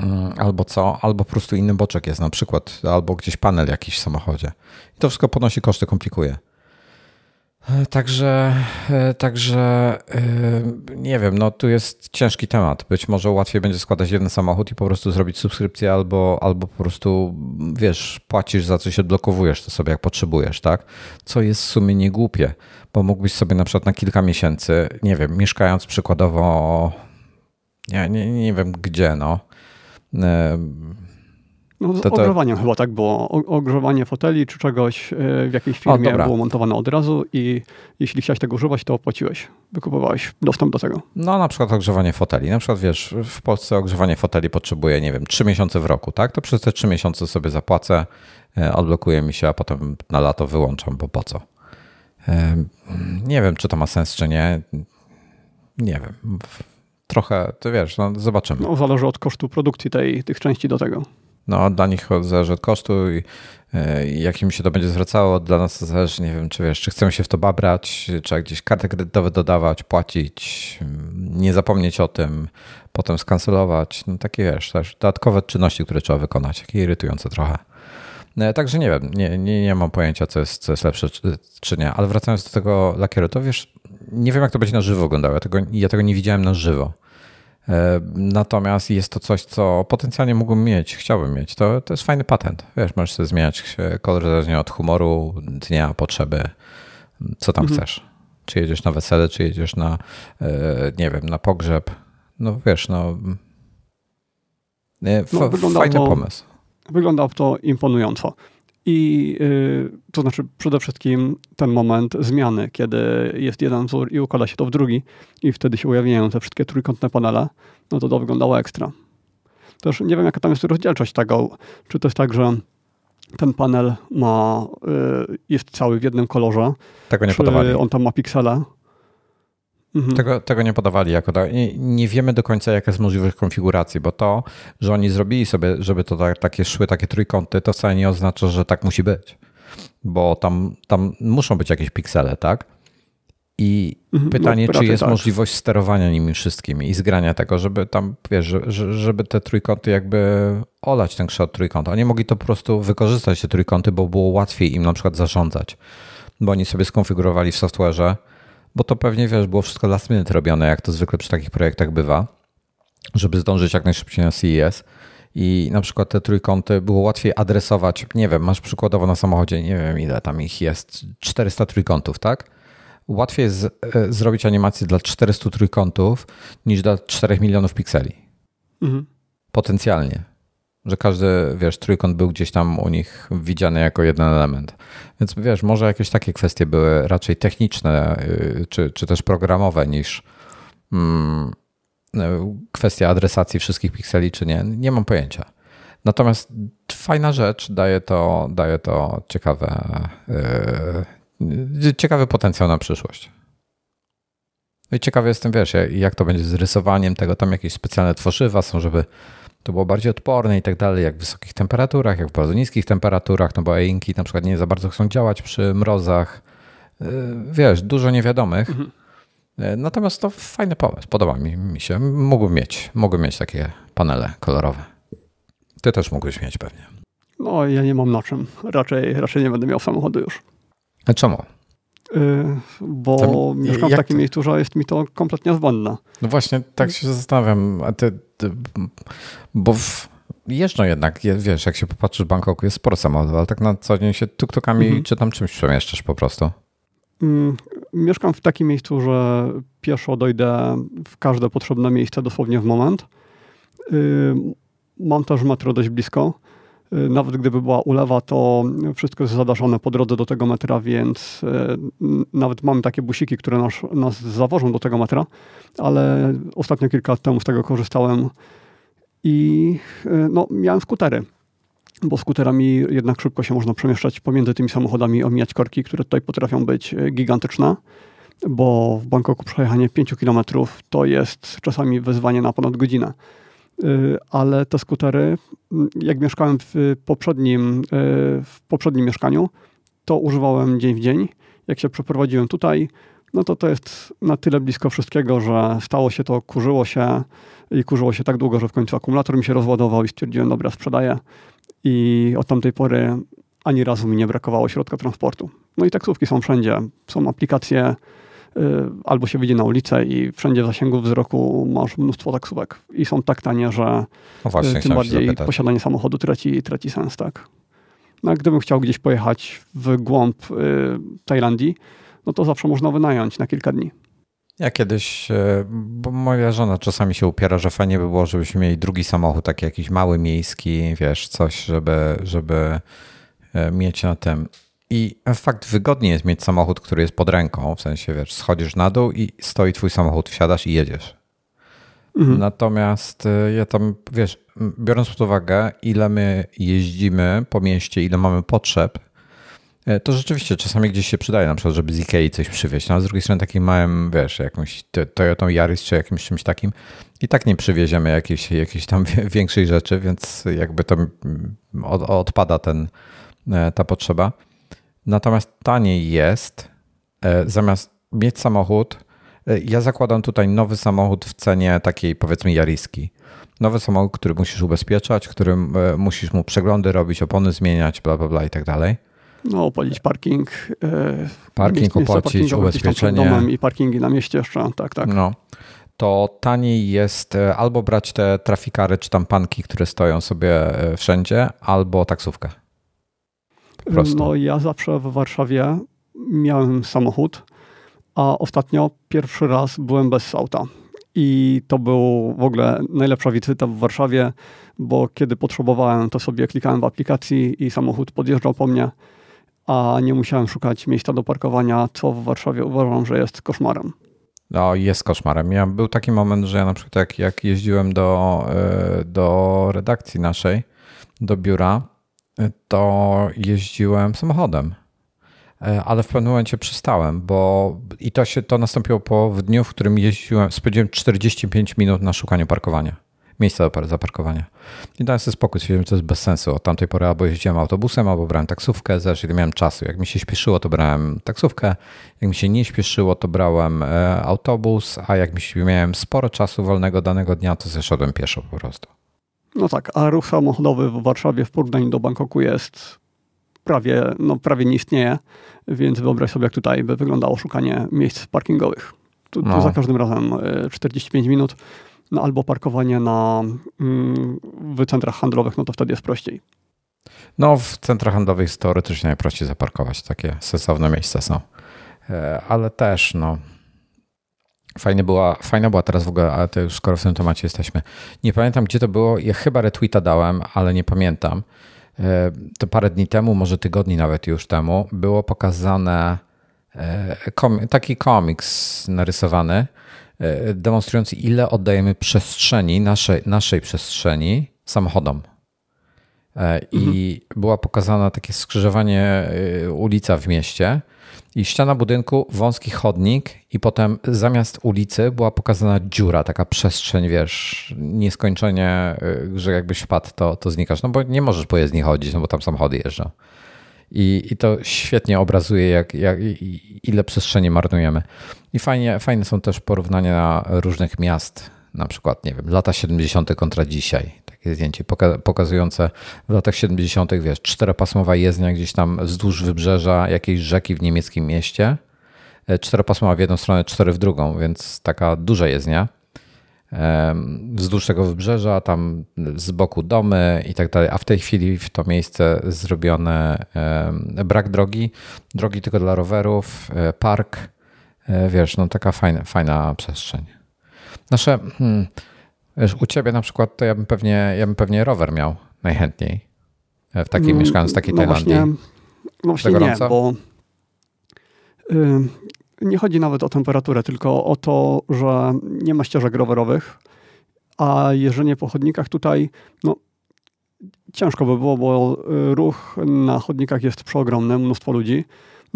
um, albo co? Albo po prostu inny boczek jest na przykład, albo gdzieś panel jakiś w samochodzie. I to wszystko podnosi koszty, komplikuje. Także, e, także e, nie wiem, no tu jest ciężki temat. Być może łatwiej będzie składać jeden samochód i po prostu zrobić subskrypcję, albo, albo po prostu wiesz, płacisz za coś, odblokowujesz to sobie jak potrzebujesz, tak? Co jest w sumie niegłupie, bo mógłbyś sobie na przykład na kilka miesięcy, nie wiem, mieszkając przykładowo, nie, nie, nie wiem gdzie, no e, no, z to, to... ogrzewaniem chyba tak było. ogrzewanie foteli czy czegoś e, w jakiejś firmie o, było montowane od razu i jeśli chciałeś tego używać, to opłaciłeś. Wykupowałeś dostęp do tego. No na przykład ogrzewanie foteli. Na przykład wiesz, w Polsce ogrzewanie foteli potrzebuje, nie wiem, 3 miesiące w roku, tak? To przez te 3 miesiące sobie zapłacę, e, odblokuje mi się, a potem na lato wyłączam, bo po co? E, nie wiem, czy to ma sens, czy nie. Nie wiem. Trochę, to wiesz, no zobaczymy. No, zależy od kosztu produkcji tej, tych części do tego. No, dla nich zależy od kosztu e, i jak im się to będzie zwracało, dla nas to zależy, nie wiem, czy wiesz, czy chcemy się w to babrać, czy gdzieś karty kredytowe dodawać, płacić, nie zapomnieć o tym, potem skancelować. No takie wiesz, też dodatkowe czynności, które trzeba wykonać, takie irytujące trochę. E, także nie wiem, nie, nie, nie mam pojęcia, co jest, co jest lepsze czy, czy nie. Ale wracając do tego lakieru, to wiesz, nie wiem, jak to będzie na żywo wyglądało. Ja tego, ja tego nie widziałem na żywo. E, natomiast jest to coś, co potencjalnie mógłbym mieć, chciałbym mieć. To, to jest fajny patent. Wiesz, możesz sobie zmieniać kolor zależnie od humoru, dnia, potrzeby, co tam mhm. chcesz. Czy jedziesz na wesele, czy jedziesz na, e, nie wiem, na pogrzeb. No wiesz, no. no fajny to, pomysł. Wygląda to imponująco. I yy, to znaczy przede wszystkim ten moment zmiany, kiedy jest jeden wzór i układa się to w drugi i wtedy się ujawniają te wszystkie trójkątne panele, no to to wyglądało ekstra. Też nie wiem, jaka tam jest rozdzielczość tego. Czy to jest tak, że ten panel ma, yy, jest cały w jednym kolorze? Tego nie czy podawali. on tam ma piksele? Mhm. Tego, tego nie podawali jako tak. Nie, wiemy do końca, jaka jest możliwość konfiguracji, bo to, że oni zrobili sobie, żeby to tak, takie szły, takie trójkąty, to wcale nie oznacza, że tak musi być. Bo tam, tam muszą być jakieś piksele, tak? I mhm. pytanie, no, czy jest tak. możliwość sterowania nimi wszystkimi i zgrania tego, żeby tam, wiesz, żeby te trójkąty jakby olać ten kształt trójkąta. Oni mogli to po prostu wykorzystać, te trójkąty, bo było łatwiej im na przykład zarządzać. Bo oni sobie skonfigurowali w software'ze, bo to pewnie, wiesz, było wszystko last minute robione, jak to zwykle przy takich projektach bywa, żeby zdążyć jak najszybciej na CES. I na przykład te trójkąty było łatwiej adresować. Nie wiem, masz przykładowo na samochodzie, nie wiem ile tam ich jest, 400 trójkątów, tak? Łatwiej jest zrobić animację dla 400 trójkątów niż dla 4 milionów pikseli. Mhm. Potencjalnie że każdy, wiesz, trójkąt był gdzieś tam u nich widziany jako jeden element. Więc wiesz, może jakieś takie kwestie były raczej techniczne, y, czy, czy też programowe niż mm, kwestia adresacji wszystkich pikseli, czy nie. Nie mam pojęcia. Natomiast fajna rzecz, daje to, daje to ciekawe, yy, ciekawy potencjał na przyszłość. No I ciekawy jestem, wiesz, jak to będzie z rysowaniem tego, tam jakieś specjalne tworzywa są, żeby to było bardziej odporne i tak dalej, jak w wysokich temperaturach, jak w bardzo niskich temperaturach, no bo einki na przykład nie za bardzo chcą działać przy mrozach. Y, wiesz, dużo niewiadomych. Mhm. Y, natomiast to fajny pomysł, podoba mi, mi się. Mógłbym mieć, mógłbym mieć takie panele kolorowe. Ty też mógłbyś mieć pewnie. No, ja nie mam na czym. Raczej, raczej nie będę miał samochodu już. A czemu? Y, bo Tam, mieszkam w takim miejscu, że jest mi to kompletnie zbędne. No właśnie, tak się zastanawiam, a ty bo w, jeżdżą jednak, wiesz, jak się popatrzysz w Bangkoku, jest sporo samochodów, ale tak na co dzień się tuktukami mhm. czy tam czymś przemieszczasz po prostu? Mm, mieszkam w takim miejscu, że pieszo dojdę w każde potrzebne miejsce dosłownie w moment. Mam też metro dość blisko nawet gdyby była ulewa, to wszystko jest zadaszone po drodze do tego metra, więc y, nawet mamy takie busiki, które nas, nas zawożą do tego metra, ale ostatnio kilka lat temu z tego korzystałem i y, no, miałem skutery bo skuterami jednak szybko się można przemieszczać pomiędzy tymi samochodami, omijać korki, które tutaj potrafią być gigantyczne, bo w Bangkoku przejechanie 5 km to jest czasami wyzwanie na ponad godzinę. Y, ale te skutery, mm, jak mieszkałem w poprzednim, y, w poprzednim mieszkaniu, to używałem dzień w dzień. Jak się przeprowadziłem tutaj, no to to jest na tyle blisko wszystkiego, że stało się to, kurzyło się i kurzyło się tak długo, że w końcu akumulator mi się rozładował i stwierdziłem, dobra, sprzedaję. I od tamtej pory ani razu mi nie brakowało środka transportu. No i taksówki są wszędzie. Są aplikacje albo się wyjdzie na ulicę i wszędzie w zasięgu wzroku masz mnóstwo taksówek i są tak tanie, że no właśnie, y, tym bardziej posiadanie samochodu traci, traci sens, tak. No, gdybym chciał gdzieś pojechać w głąb y, Tajlandii, no to zawsze można wynająć na kilka dni. Ja kiedyś, bo moja żona czasami się upiera, że fajnie by było, żebyśmy mieli drugi samochód, taki jakiś mały, miejski, wiesz, coś, żeby, żeby mieć na tym. I fakt, wygodnie jest mieć samochód, który jest pod ręką, w sensie, wiesz, schodzisz na dół i stoi twój samochód, wsiadasz i jedziesz. Mhm. Natomiast y, ja tam, wiesz, biorąc pod uwagę, ile my jeździmy po mieście, ile mamy potrzeb, y, to rzeczywiście czasami gdzieś się przydaje, na przykład, żeby z Ikei coś przywieźć. No, a z drugiej strony takim małym, wiesz, jakąś Toyotą Yaris czy jakimś czymś takim i tak nie przywieziemy jakiejś, jakiejś tam większej rzeczy, więc jakby to mm, odpada ten, e, ta potrzeba. Natomiast taniej jest, e, zamiast mieć samochód, e, ja zakładam tutaj nowy samochód w cenie takiej powiedzmy jariski. Nowy samochód, który musisz ubezpieczać, którym e, musisz mu przeglądy robić, opony zmieniać, bla, bla, bla i tak dalej. No, opłacić parking. Parking opłacić, ubezpieczenie. Domem I parkingi na mieście jeszcze, tak, tak. No. To taniej jest albo brać te trafikary czy tam panki, które stoją sobie wszędzie, albo taksówkę. No, ja zawsze w Warszawie miałem samochód, a ostatnio pierwszy raz byłem bez auta. I to był w ogóle najlepsza wizyta w Warszawie, bo kiedy potrzebowałem, to sobie klikałem w aplikacji i samochód podjeżdżał po mnie, a nie musiałem szukać miejsca do parkowania, co w Warszawie uważam, że jest koszmarem. No, jest koszmarem. Ja, był taki moment, że ja na przykład jak, jak jeździłem do, e, do redakcji naszej, do biura, to jeździłem samochodem. E, ale w pewnym momencie przestałem, bo i to się to nastąpiło po w dniu, w którym jeździłem, spędziłem 45 minut na szukaniu parkowania, miejsca do zaparkowania. I dałem sobie spokój, stwierdziłem, że to jest bez sensu. Od tamtej pory albo jeździłem autobusem, albo brałem taksówkę, zależy ile miałem czasu. Jak mi się śpieszyło, to brałem taksówkę, jak mi się nie śpieszyło, to brałem e, autobus, a jak mi się, miałem sporo czasu wolnego danego dnia, to zeszedłem pieszo po prostu. No tak, a ruch samochodowy w Warszawie w porównaniu do Bangkoku jest prawie, no, prawie nie istnieje, więc wyobraź sobie, jak tutaj by wyglądało szukanie miejsc parkingowych. Tu, no. za każdym razem 45 e, minut, no, albo parkowanie na, mm, w centrach handlowych, no to wtedy jest prościej. No, w centrach handlowych jest teoretycznie najprościej zaparkować. Takie sensowne miejsca są. E, ale też, no, Fajnie była, fajna była teraz w ogóle, ale to już skoro w tym temacie jesteśmy. Nie pamiętam, gdzie to było. Ja chyba retweeta dałem, ale nie pamiętam. E, to parę dni temu, może tygodni nawet już temu, było pokazane e, taki komiks narysowany, e, demonstrujący, ile oddajemy przestrzeni, naszej, naszej przestrzeni samochodom. I mhm. była pokazana takie skrzyżowanie ulica w mieście i ściana budynku, wąski chodnik i potem zamiast ulicy była pokazana dziura, taka przestrzeń, wiesz, nieskończenie, y, że jakbyś wpadł, to, to znikasz. No bo nie możesz po jezdni chodzić, no bo tam samochody jeżdżą. I, i to świetnie obrazuje, jak, jak, ile przestrzeni marnujemy. I fajnie, fajne są też porównania różnych miast, na przykład, nie wiem, lata 70. kontra dzisiaj zdjęcie pokazujące w latach 70., wiesz, czteropasmowa jezdnia gdzieś tam wzdłuż wybrzeża jakiejś rzeki w niemieckim mieście. E, czteropasmowa w jedną stronę, cztery w drugą, więc taka duża jezdnia. Wzdłuż tego wybrzeża, tam z boku domy i tak dalej. A w tej chwili w to miejsce zrobione brak drogi, drogi tylko dla rowerów, e, park. E, wiesz, no taka fajna, fajna przestrzeń. Nasze. Hmm, Wiesz, u ciebie na przykład to ja bym pewnie, ja bym pewnie rower miał najchętniej. W takiej mm, mieszkając w takiej no Tajlandii. Właśnie, no właśnie nie, bo y, nie chodzi nawet o temperaturę, tylko o to, że nie ma ścieżek rowerowych, a jeżdżenie po chodnikach tutaj, no ciężko by było, bo ruch na chodnikach jest przeogromny, mnóstwo ludzi.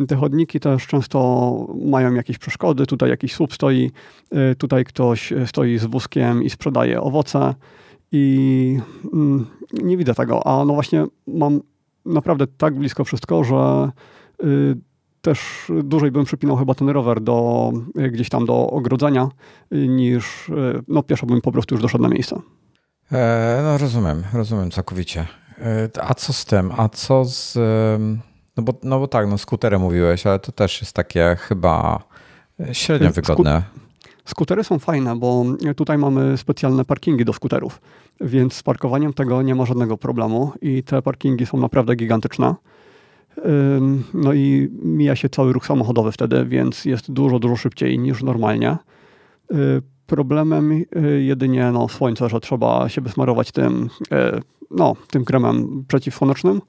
Te chodniki też często mają jakieś przeszkody. Tutaj jakiś słup stoi, y, tutaj ktoś stoi z wózkiem i sprzedaje owoce i mm, nie widzę tego. A no właśnie mam naprawdę tak blisko wszystko, że y, też dłużej bym przypinał chyba ten rower do, y, gdzieś tam do ogrodzenia, niż no pieszo bym po prostu już doszedł na miejsce. E, no rozumiem, rozumiem całkowicie. E, a co z tym? A co z no bo, no bo tak, no skutery mówiłeś, ale to też jest takie chyba średnio wygodne. skutery są fajne, bo tutaj mamy specjalne parkingi do skuterów, więc z parkowaniem tego nie ma żadnego problemu i te parkingi są naprawdę gigantyczne. No i mija się cały ruch samochodowy wtedy, więc jest dużo, dużo szybciej niż normalnie. Y, problemem y, jedynie no, słońce, że trzeba się wysmarować tym, y, no, tym kremem przeciwsłonecznym.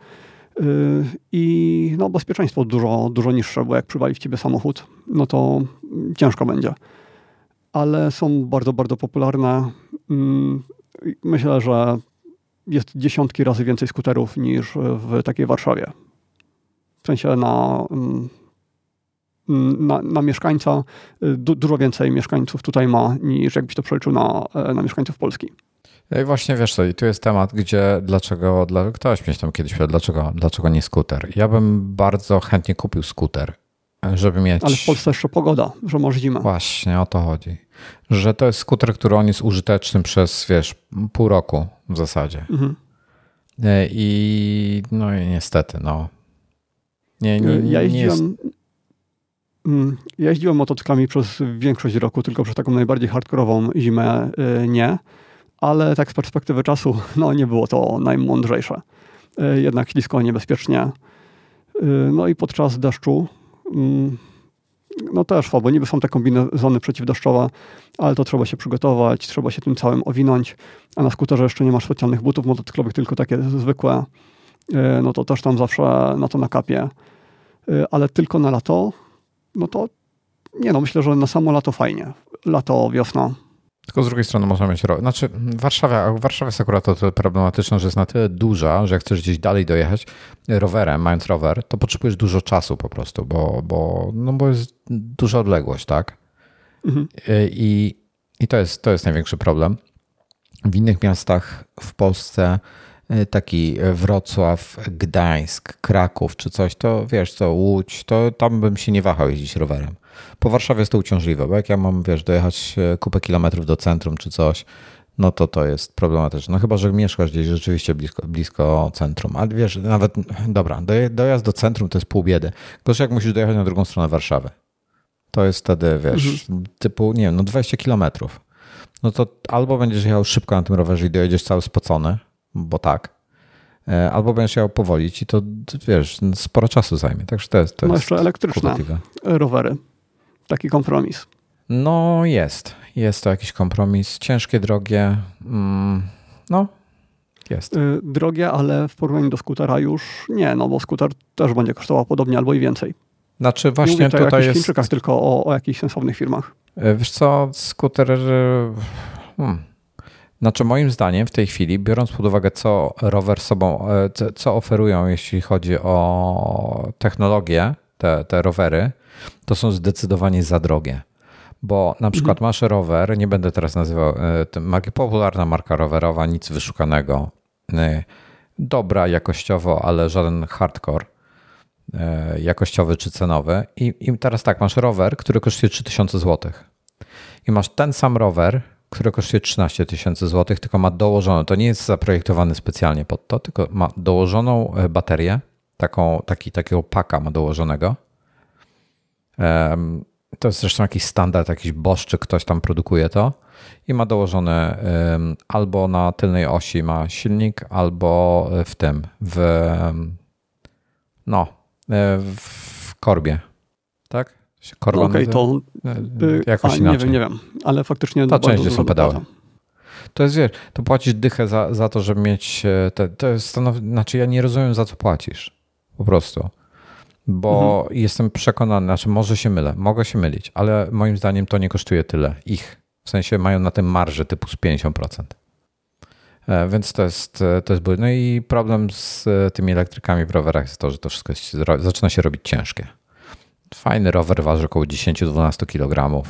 Yy, I no, bezpieczeństwo dużo, dużo niższe, bo jak przywali w ciebie samochód, no to ciężko będzie. Ale są bardzo, bardzo popularne. Mm, myślę, że jest dziesiątki razy więcej skuterów niż w takiej Warszawie. W sensie na, mm, na, na mieszkańca y, du, dużo więcej mieszkańców tutaj ma niż jakbyś to przeliczył na, na mieszkańców Polski. I właśnie wiesz co, i tu jest temat, gdzie dlaczego, dla, ktoś mnie tam kiedyś pytał, dlaczego, dlaczego nie skuter. Ja bym bardzo chętnie kupił skuter, żeby mieć... Ale w Polsce jeszcze pogoda, że może zimę. Właśnie, o to chodzi. Że to jest skuter, który on jest użyteczny przez, wiesz, pół roku w zasadzie. Mhm. I no i niestety, no. Nie, nie, nie, ja nie jest... jeździłem, mm, ja jeździłem motocyklami przez większość roku, tylko przez taką najbardziej hardkorową zimę y, nie, ale tak z perspektywy czasu, no nie było to najmądrzejsze. Y, Jednak ślisko, niebezpiecznie. Y, No i podczas deszczu, mm, no też słabo, niby są te kombinezony przeciwdeszczowe, ale to trzeba się przygotować, trzeba się tym całym owinąć, a na skuterze jeszcze nie masz specjalnych butów motocyklowych, tylko takie zwykłe, y, no to też tam zawsze na to nakapie. Ale tylko na lato, no to nie no, myślę, że na samo lato fajnie. Lato, wiosna. Tylko z drugiej strony można mieć rower. Znaczy, Warszawa, Warszawa jest akurat o tyle problematyczna, że jest na tyle duża, że jak chcesz gdzieś dalej dojechać rowerem, mając rower, to potrzebujesz dużo czasu po prostu, bo, bo, no bo jest duża odległość, tak? Mhm. I, i to, jest, to jest największy problem. W innych miastach w Polsce, y, taki Wrocław, Gdańsk, Kraków czy coś, to wiesz co, Łódź, to tam bym się nie wahał jeździć rowerem. Po Warszawie jest to uciążliwe, bo jak ja mam, wiesz, dojechać e, kupę kilometrów do centrum czy coś, no to to jest problematyczne. No chyba, że mieszkasz gdzieś rzeczywiście blisko, blisko centrum. Ale wiesz, nawet, dobra, dojazd do centrum to jest pół biedy. Gorzej jak musisz dojechać na drugą stronę Warszawy. To jest wtedy, wiesz, typu, nie wiem, no 20 kilometrów. No to albo będziesz jechał szybko na tym rowerze i dojedziesz cały spocony, bo tak, e, albo będziesz jechał powolić i to, wiesz, sporo czasu zajmie. Także to jest, to No jest elektryczne rowery. Taki kompromis. No jest. Jest to jakiś kompromis. Ciężkie, drogie. Mm, no, jest. Y, Drogie, ale w porównaniu do skutera już nie, no bo skuter też będzie kosztował podobnie albo i więcej. Znaczy Nie właśnie mówię tutaj o jakichś jest... Chińczykach, tylko o, o jakichś sensownych firmach. E, Wiesz co, skuter... e, Hmm. Znaczy moim zdaniem w tej chwili, biorąc pod uwagę co rower sobą, e, co- co oferują jeśli chodzi o technologię, te, te rowery, to są zdecydowanie za drogie. Bo na przykład masz rower, nie będę teraz nazywał e, marki, popularna marka rowerowa, nic wyszukanego, e, dobra jakościowo, ale żaden hardcore e, jakościowy czy cenowy. I, I teraz tak, masz rower, który kosztuje 3000 zł. I masz ten sam rower, który kosztuje 13 tysięcy złotych, tylko ma dołożoną, to nie jest zaprojektowany specjalnie pod to, tylko ma dołożoną baterię, taką, taki, takiego paka ma dołożonego. To jest zresztą jakiś standard, jakiś Bosch, czy ktoś tam produkuje to i ma dołożone albo na tylnej osi ma silnik, albo w tym, w no, e, w korbie. Tak? Korba Okej, nazywa? to E, y, jakoś a, nie inaczej. wiem, nie wiem, ale faktycznie bardzo część, gdzie są pedały. To jest, wiesz, to płacisz dychę za, za to, żeby mieć e, te, to jest stanowi, znaczy ja nie rozumiem za co płacisz. Po prostu. Bo Mhm. jestem przekonany, znaczy może się mylę, mogę się mylić, ale moim zdaniem to nie kosztuje tyle ich. W sensie mają na tym marże typu z 50%. E, Więc to jest, e, to jest. No i problem z e, tymi elektrykami w rowerach jest to, że to wszystko jest, zaczyna się robić ciężkie. Fajny rower waży około 10-12 kg.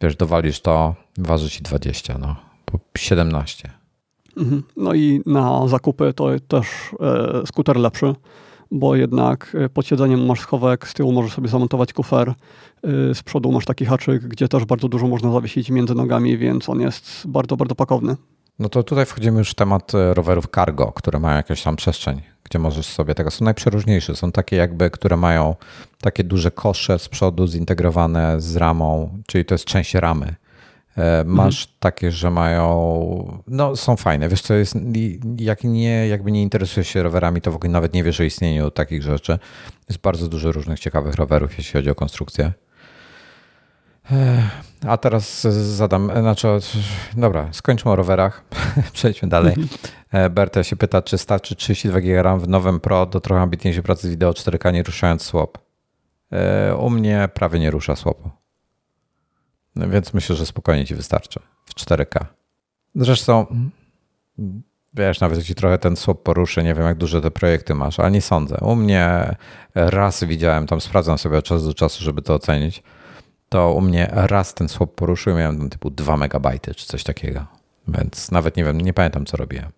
Wiesz, dowalisz to, waży ci 20, no. Po 17. Mhm. No i na zakupy to też skuter lepszy, bo jednak e, pod siedzeniem masz schowek, z tyłu możesz sobie zamontować kufer, e, z przodu masz taki haczyk, gdzie też bardzo dużo można zawiesić między nogami, więc on jest bardzo, bardzo pakowny. No to tutaj wchodzimy już w temat e, rowerów cargo, które mają jakąś tam przestrzeń, gdzie możesz sobie tego. Są najprzeróżniejsze. Są takie jakby, które mają takie duże kosze z przodu zintegrowane z ramą, czyli to jest część ramy. E, Masz takie, że mają, no są fajne. Wiesz co, jest, jak nie, jakby nie interesujesz się rowerami, to w ogóle nawet nie wiesz o istnieniu takich rzeczy. Jest bardzo dużo różnych ciekawych rowerów, jeśli chodzi o konstrukcję. A teraz zadam, znaczy, dobra, skończmy o rowerach, przejdźmy dalej. E, Berta się pyta, czy starczy 32 GB w nowym Pro do trochę ambitniejszej pracy z wideo 4K, nie ruszając. E, U mnie prawie nie rusza swapu. Więc myślę, że spokojnie ci wystarczy w 4K. Zresztą, wiesz, nawet jeśli trochę ten swap poruszy, nie wiem jak duże te projekty masz, ale nie sądzę. U mnie raz widziałem, tam sprawdzam sobie od czasu do czasu, żeby to ocenić to u mnie raz ten swap poruszył, miałem tam typu 2 megabajty czy coś takiego. Więc nawet nie wiem, nie pamiętam co robiłem.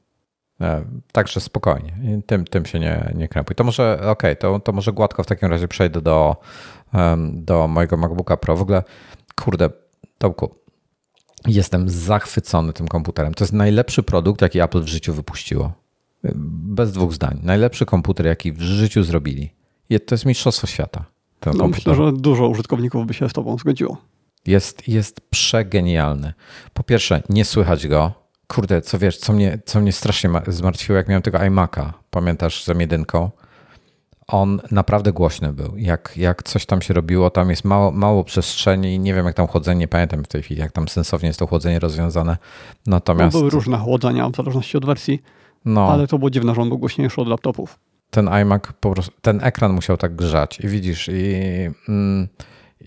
E, Także spokojnie, tym, tym się nie, nie krępuj. To może, okej, to, to może gładko w takim razie przejdę do, do mojego MacBooka Pro. W ogóle, kurde, Tomku, jestem zachwycony tym komputerem. To jest najlepszy produkt, jaki Apple w życiu wypuściło. Bez dwóch zdań. Najlepszy komputer, jaki w życiu zrobili. To jest mistrzostwo świata. No, myślę, że dużo użytkowników by się z tobą zgodziło. Jest, jest przegenialny. Po pierwsze, nie słychać go. Kurde, co wiesz, co mnie, co mnie strasznie zmartwiło, jak miałem tego iMac'a, pamiętasz, z jedynką on naprawdę głośny był. Jak, jak coś tam się robiło, tam jest mało, mało przestrzeni. Nie wiem, jak tam chłodzenie, nie pamiętam w tej chwili, jak tam sensownie jest to chłodzenie rozwiązane. Natomiast. No, były różne chłodzenia w zależności od wersji, no, ale to było dziwne, że on był głośniejszy od laptopów. Ten iMac po prostu, ten ekran musiał tak grzać i widzisz, i. Mm,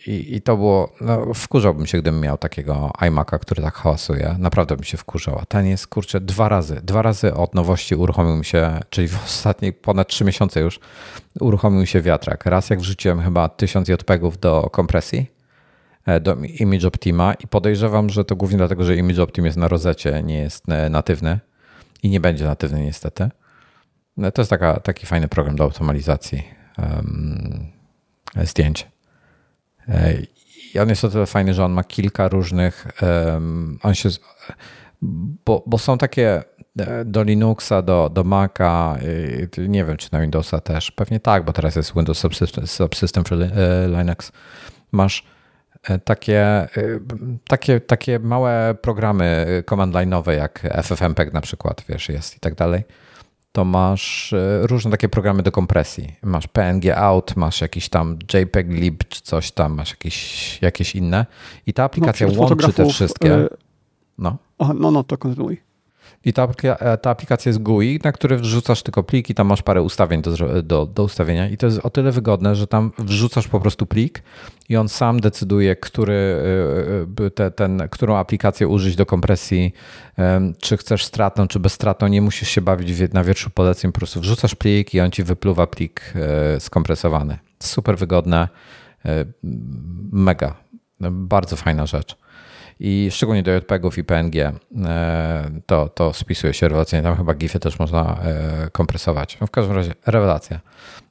i, I to było, no, wkurzałbym się, gdybym miał takiego iMac'a, który tak hałasuje. Naprawdę bym się wkurzał. A ten jest, kurczę, dwa razy. Dwa razy od nowości uruchomił mi się, czyli w ostatnich ponad trzy miesiące już, uruchomił mi się wiatrak. Raz jak wrzuciłem chyba 1000 JPEGów do kompresji, e, do Image Optima i podejrzewam, że to głównie dlatego, że Image Optim jest na rozecie, nie jest e, natywny i nie będzie natywny niestety. No, to jest taka, taki fajny program do optymalizacji um, zdjęć. I on jest o tyle fajny, że on ma kilka różnych. On się. Bo, bo są takie e, do Linuxa, do, do Maca, nie wiem, czy na Windowsa też. Pewnie tak, bo teraz jest Windows Subsystem, Subsystem for e, Linux. Masz e, takie, takie, takie małe programy command line'owe jak FFmpeg na przykład, wiesz, jest i tak dalej to masz e, różne takie programy do kompresji. Masz PNG out, masz jakiś tam JPEG lib czy coś tam, masz jakieś, jakieś inne. I ta aplikacja no, łączy te wszystkie. E, no. Aha, no, no, to kontynuuj. I ta, e, ta aplikacja jest GUI, na który wrzucasz tylko pliki, tam masz parę ustawień do, do, do ustawienia. I to jest o tyle wygodne, że tam wrzucasz po prostu plik i on sam decyduje, który, e, e, te, ten, którą aplikację użyć do kompresji, czy chcesz stratną, czy bezstratną, nie musisz się bawić na wierszu poleceń, po prostu wrzucasz plik i on ci wypluwa plik skompresowany. Super wygodne, mega, bardzo fajna rzecz i szczególnie do JPEGów i PNG e, to, to spisuje się rewelacyjnie. Tam chyba GIFy też można e, kompresować. No w każdym razie rewelacja.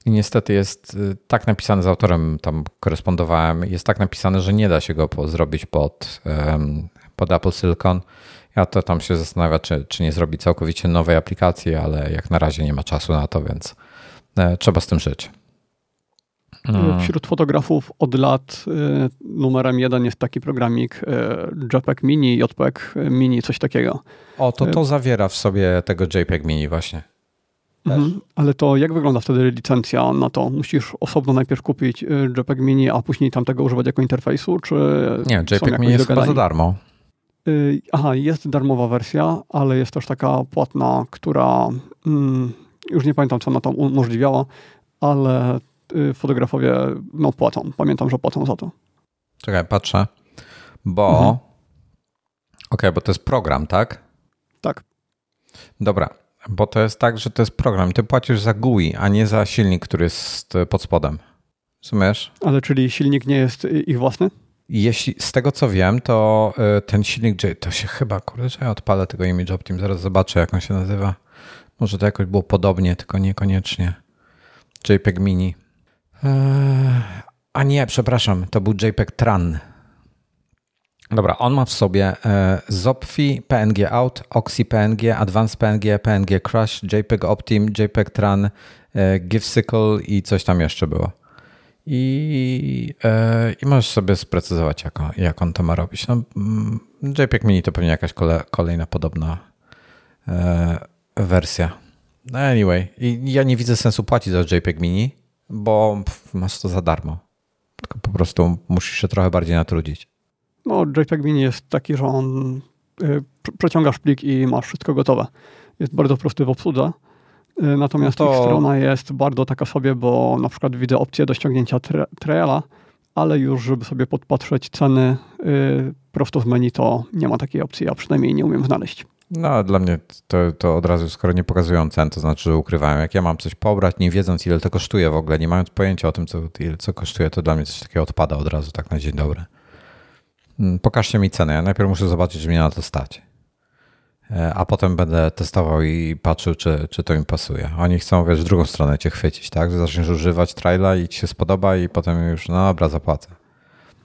I niestety jest e, tak napisane z autorem, tam korespondowałem, jest tak napisane, że nie da się go zrobić pod, pod Apple Silicon. Ja to tam się zastanawiam, czy, czy nie zrobić całkowicie nowej aplikacji, ale jak na razie nie ma czasu na to, więc trzeba z tym żyć. Mm. Wśród fotografów od lat y, numerem jeden jest taki programik y, JPEG Mini, JPEG Mini, coś takiego. O, to to zawiera w sobie tego JPEG Mini właśnie. Mhm. Ale to jak wygląda wtedy licencja na to? Musisz osobno najpierw kupić JPEG Mini, a później tamtego używać jako interfejsu, czy Nie, JPEG Mini jest chyba za darmo. Aha, jest darmowa wersja, ale jest też taka płatna, która mm, już nie pamiętam, co ona tam umożliwiała, ale fotografowie no, płacą. Pamiętam, że płacą za to. Czekaj, patrzę. Bo. Mhm. Okej, okay, bo to jest program, tak? Tak. Dobra, bo to jest tak, że to jest program. Ty płacisz za GUI, a nie za silnik, który jest pod spodem. Rozumiesz? Ale czyli silnik nie jest ich własny? Jeśli, z tego co wiem, to y, ten silnik, to się chyba, kurde, że ja odpalę tego Image Optim, zaraz zobaczę jak on się nazywa. Może to jakoś było podobnie, tylko niekoniecznie. JPEG Mini. Eee, a nie, przepraszam, to był JPEG Tran. Dobra, on ma w sobie e, ZOPFI, PNG Out, Oxy PNG, Advanced PNG, PNG Crush, JPEG Optim, JPEG Tran, e, GIFSYCLE i coś tam jeszcze było. I, e, I możesz sobie sprecyzować, jak on, jak on to ma robić. No, mm, JPEG Mini to pewnie jakaś kole, kolejna podobna wersja. No anyway, ja nie widzę sensu płacić za JPEG Mini, bo masz to za darmo. Tylko po prostu musisz się trochę bardziej natrudzić. No, JPEG Mini jest taki, że on y, przeciągasz plik i masz wszystko gotowe. Jest bardzo prosty w obsłudze. Y, natomiast no to... ich strona jest bardzo taka sobie, bo na przykład widzę opcję do ściągnięcia traila, ale już żeby sobie podpatrzeć ceny y, prosto z menu, to nie ma takiej opcji. Ja przynajmniej nie umiem znaleźć. No, dla mnie to, to od razu, skoro nie pokazują cen, to znaczy, że ukrywają. Jak ja mam coś pobrać, nie wiedząc, ile to kosztuje w ogóle, nie mając pojęcia o tym, co, ile, co kosztuje, to dla mnie coś takiego odpada od razu, tak na dzień dobry. Mm, pokażcie mi cenę. Ja najpierw muszę zobaczyć, czy mnie na to stać. E, a potem będę testował i patrzył, czy, czy to mi pasuje. Oni chcą, wiesz, drugą stronę cię chwycić, tak? Że zaczniesz używać traila i ci się spodoba i potem już, no dobra, zapłacę.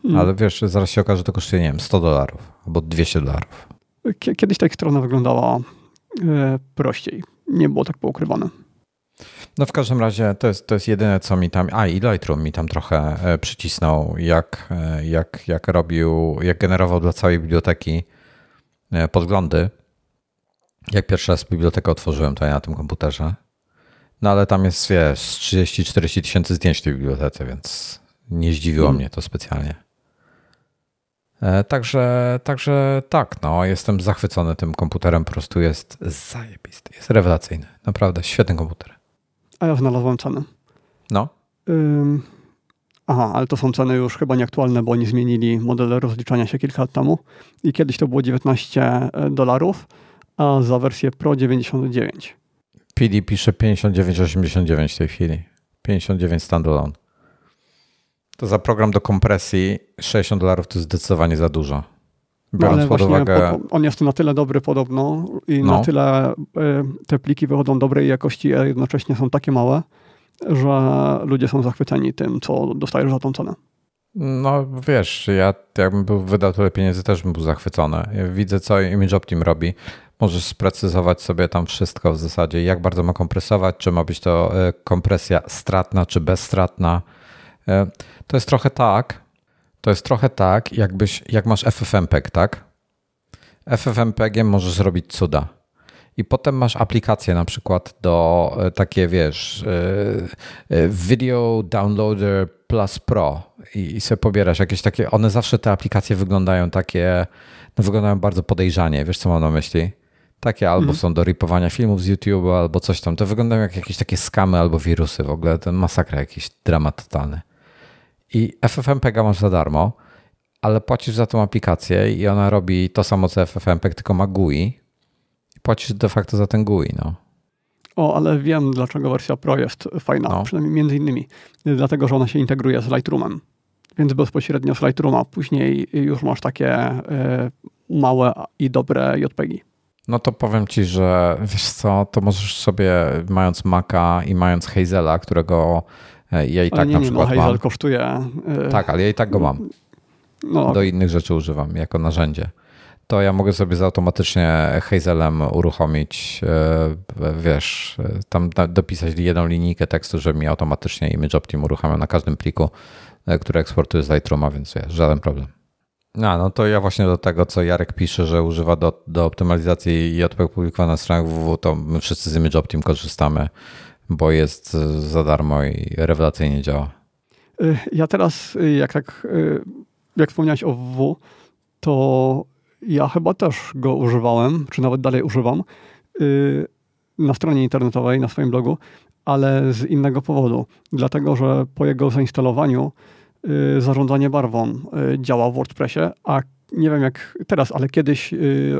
Hmm. Ale wiesz, zaraz się okaże, że to kosztuje, nie wiem, 100 dolarów albo 200 dolarów. Kiedyś ta strona wyglądała e, prościej. Nie było tak poukrywane. No w każdym razie to jest, to jest jedyne, co mi tam. A i Lightroom mi tam trochę e, przycisnął, jak, e, jak, jak robił, jak generował dla całej biblioteki podglądy. Jak pierwszy raz bibliotekę otworzyłem tutaj na tym komputerze. No ale tam jest, wiesz, 30-40 tysięcy zdjęć w tej bibliotece, więc nie zdziwiło hmm. mnie to specjalnie. Także, także tak, no, jestem zachwycony tym komputerem, po prostu jest zajebisty, jest rewelacyjny. Naprawdę, świetny komputer. A ja znalazłem cenę. No. Ym, aha, ale to są ceny już chyba nieaktualne, bo oni zmienili model rozliczania się kilka lat temu i kiedyś to było 19 e, dolarów, a za wersję Pro 99. PD pisze 59,89 w tej chwili. 59 standalone. To za program do kompresji 60 dolarów to jest zdecydowanie za dużo. No, Biorąc no, pod uwagę. on jest na tyle dobry podobno i no. na tyle e, te pliki wychodzą dobrej jakości, a jednocześnie są takie małe, że ludzie są zachwyceni tym, co dostajesz za tą cenę. No wiesz, ja jakbym był, wydał tyle pieniędzy, też bym był zachwycony. Ja widzę, co ImageOptim robi. Możesz sprecyzować sobie tam wszystko w zasadzie, jak bardzo ma kompresować, czy ma być to e, kompresja stratna, czy bezstratna. E, to jest trochę tak, to jest trochę tak, jakbyś, jak masz FFmpeg, tak? FFmpeg możesz zrobić cuda. I potem masz aplikację na przykład do e, takie, wiesz, e, Video Downloader Plus Pro i, i sobie pobierasz jakieś takie, one zawsze te aplikacje wyglądają takie, no wyglądają bardzo podejrzanie, wiesz co mam na myśli? Takie albo mhm. są do ripowania filmów z YouTube, albo coś tam. To wyglądają jak jakieś takie skamy albo wirusy w ogóle. To masakra, jakiś dramat totalny. I FFmpeg masz za darmo, ale płacisz za tą aplikację i ona robi to samo co FFmpeg, tylko ma GUI i płacisz de facto za ten GUI. No. O, ale wiem, dlaczego wersja Pro jest fajna, no. przynajmniej między innymi. Dlatego, że ona się integruje z Lightroomem. Więc bezpośrednio z Lightrooma później już masz takie y, małe i dobre JPG. No to powiem ci, że wiesz co, to możesz sobie, mając Maca i mając Hazela, którego ja i tak nie, na przykład nie, no, mam. kosztuje. Yy... Tak, ale ja i tak go mam. No. Do innych rzeczy używam jako narzędzie. To ja mogę sobie automatycznie Hazelem uruchomić, yy, wiesz, tam dopisać jedną linijkę tekstu, żeby mi automatycznie ImageOptim uruchamia na każdym pliku, który eksportuję z Lightrooma, więc wiesz, żaden problem. No, no to ja właśnie do tego, co Jarek pisze, że używa do, do optymalizacji JPEG publikowane na stronach www, to my wszyscy z ImageOptim korzystamy bo jest za darmo i rewelacyjnie działa. Y, ja teraz, y, jak tak, jak wspomniałeś o WW, to ja chyba też go używałem, czy nawet dalej używam na stronie internetowej, na swoim blogu, ale z innego powodu. Dlatego, że po jego zainstalowaniu zarządzanie barwą działa w WordPressie, a nie wiem jak teraz, ale kiedyś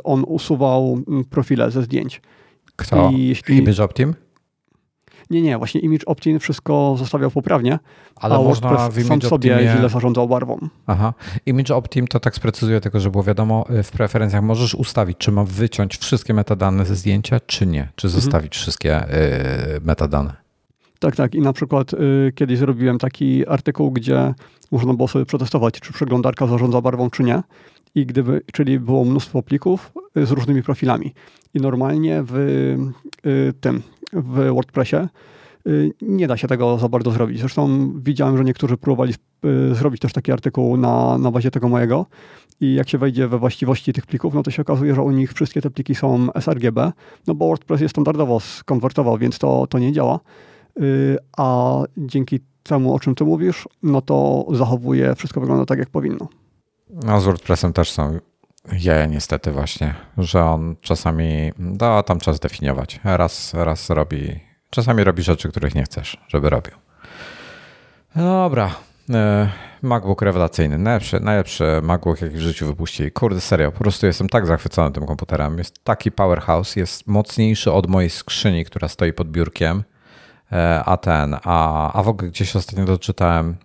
on usuwał profile ze zdjęć. Kto? I jeśli... ImageOptim? Nie, nie, właśnie Image Optin wszystko zostawiał poprawnie, Ale a można WordPress w sam sobie Optimie... źle zarządzał barwą. Aha. Image Optim to tak sprecyzuję tylko, żeby było wiadomo, y, w preferencjach możesz ustawić, czy ma wyciąć wszystkie metadane ze zdjęcia, czy nie, czy mhm. zostawić mhm. wszystkie y, metadane. Tak, tak. I na przykład y, kiedyś zrobiłem taki artykuł, gdzie można było sobie przetestować, czy przeglądarka zarządza barwą, czy nie. I gdyby, czyli było mnóstwo plików z różnymi profilami. I normalnie w y, tym w WordPressie. Y, nie da się tego za bardzo zrobić. Zresztą widziałem, że niektórzy próbowali y, zrobić też taki artykuł na, na bazie tego mojego i jak się wejdzie we właściwości tych plików, no to się okazuje, że u nich wszystkie te pliki są sRGB, no bo WordPress je standardowo skonwertował, więc to, to nie działa. A dzięki temu, o czym ty mówisz, no to zachowuje, wszystko wygląda tak, jak powinno. No z WordPressem też są ja niestety właśnie, że on czasami da tam czas definiować. Raz, raz robi, czasami robi rzeczy, których nie chcesz, żeby robił. Dobra. E, MacBook rewelacyjny. Najlepszy, najlepszy MacBook, jaki w życiu wypuścili. Kurde, serio, po prostu jestem tak zachwycony tym komputerem. Jest taki powerhouse, jest mocniejszy od mojej skrzyni, która stoi pod biurkiem. E, a ten, a, a w ogóle gdzieś ostatnio doczytałem,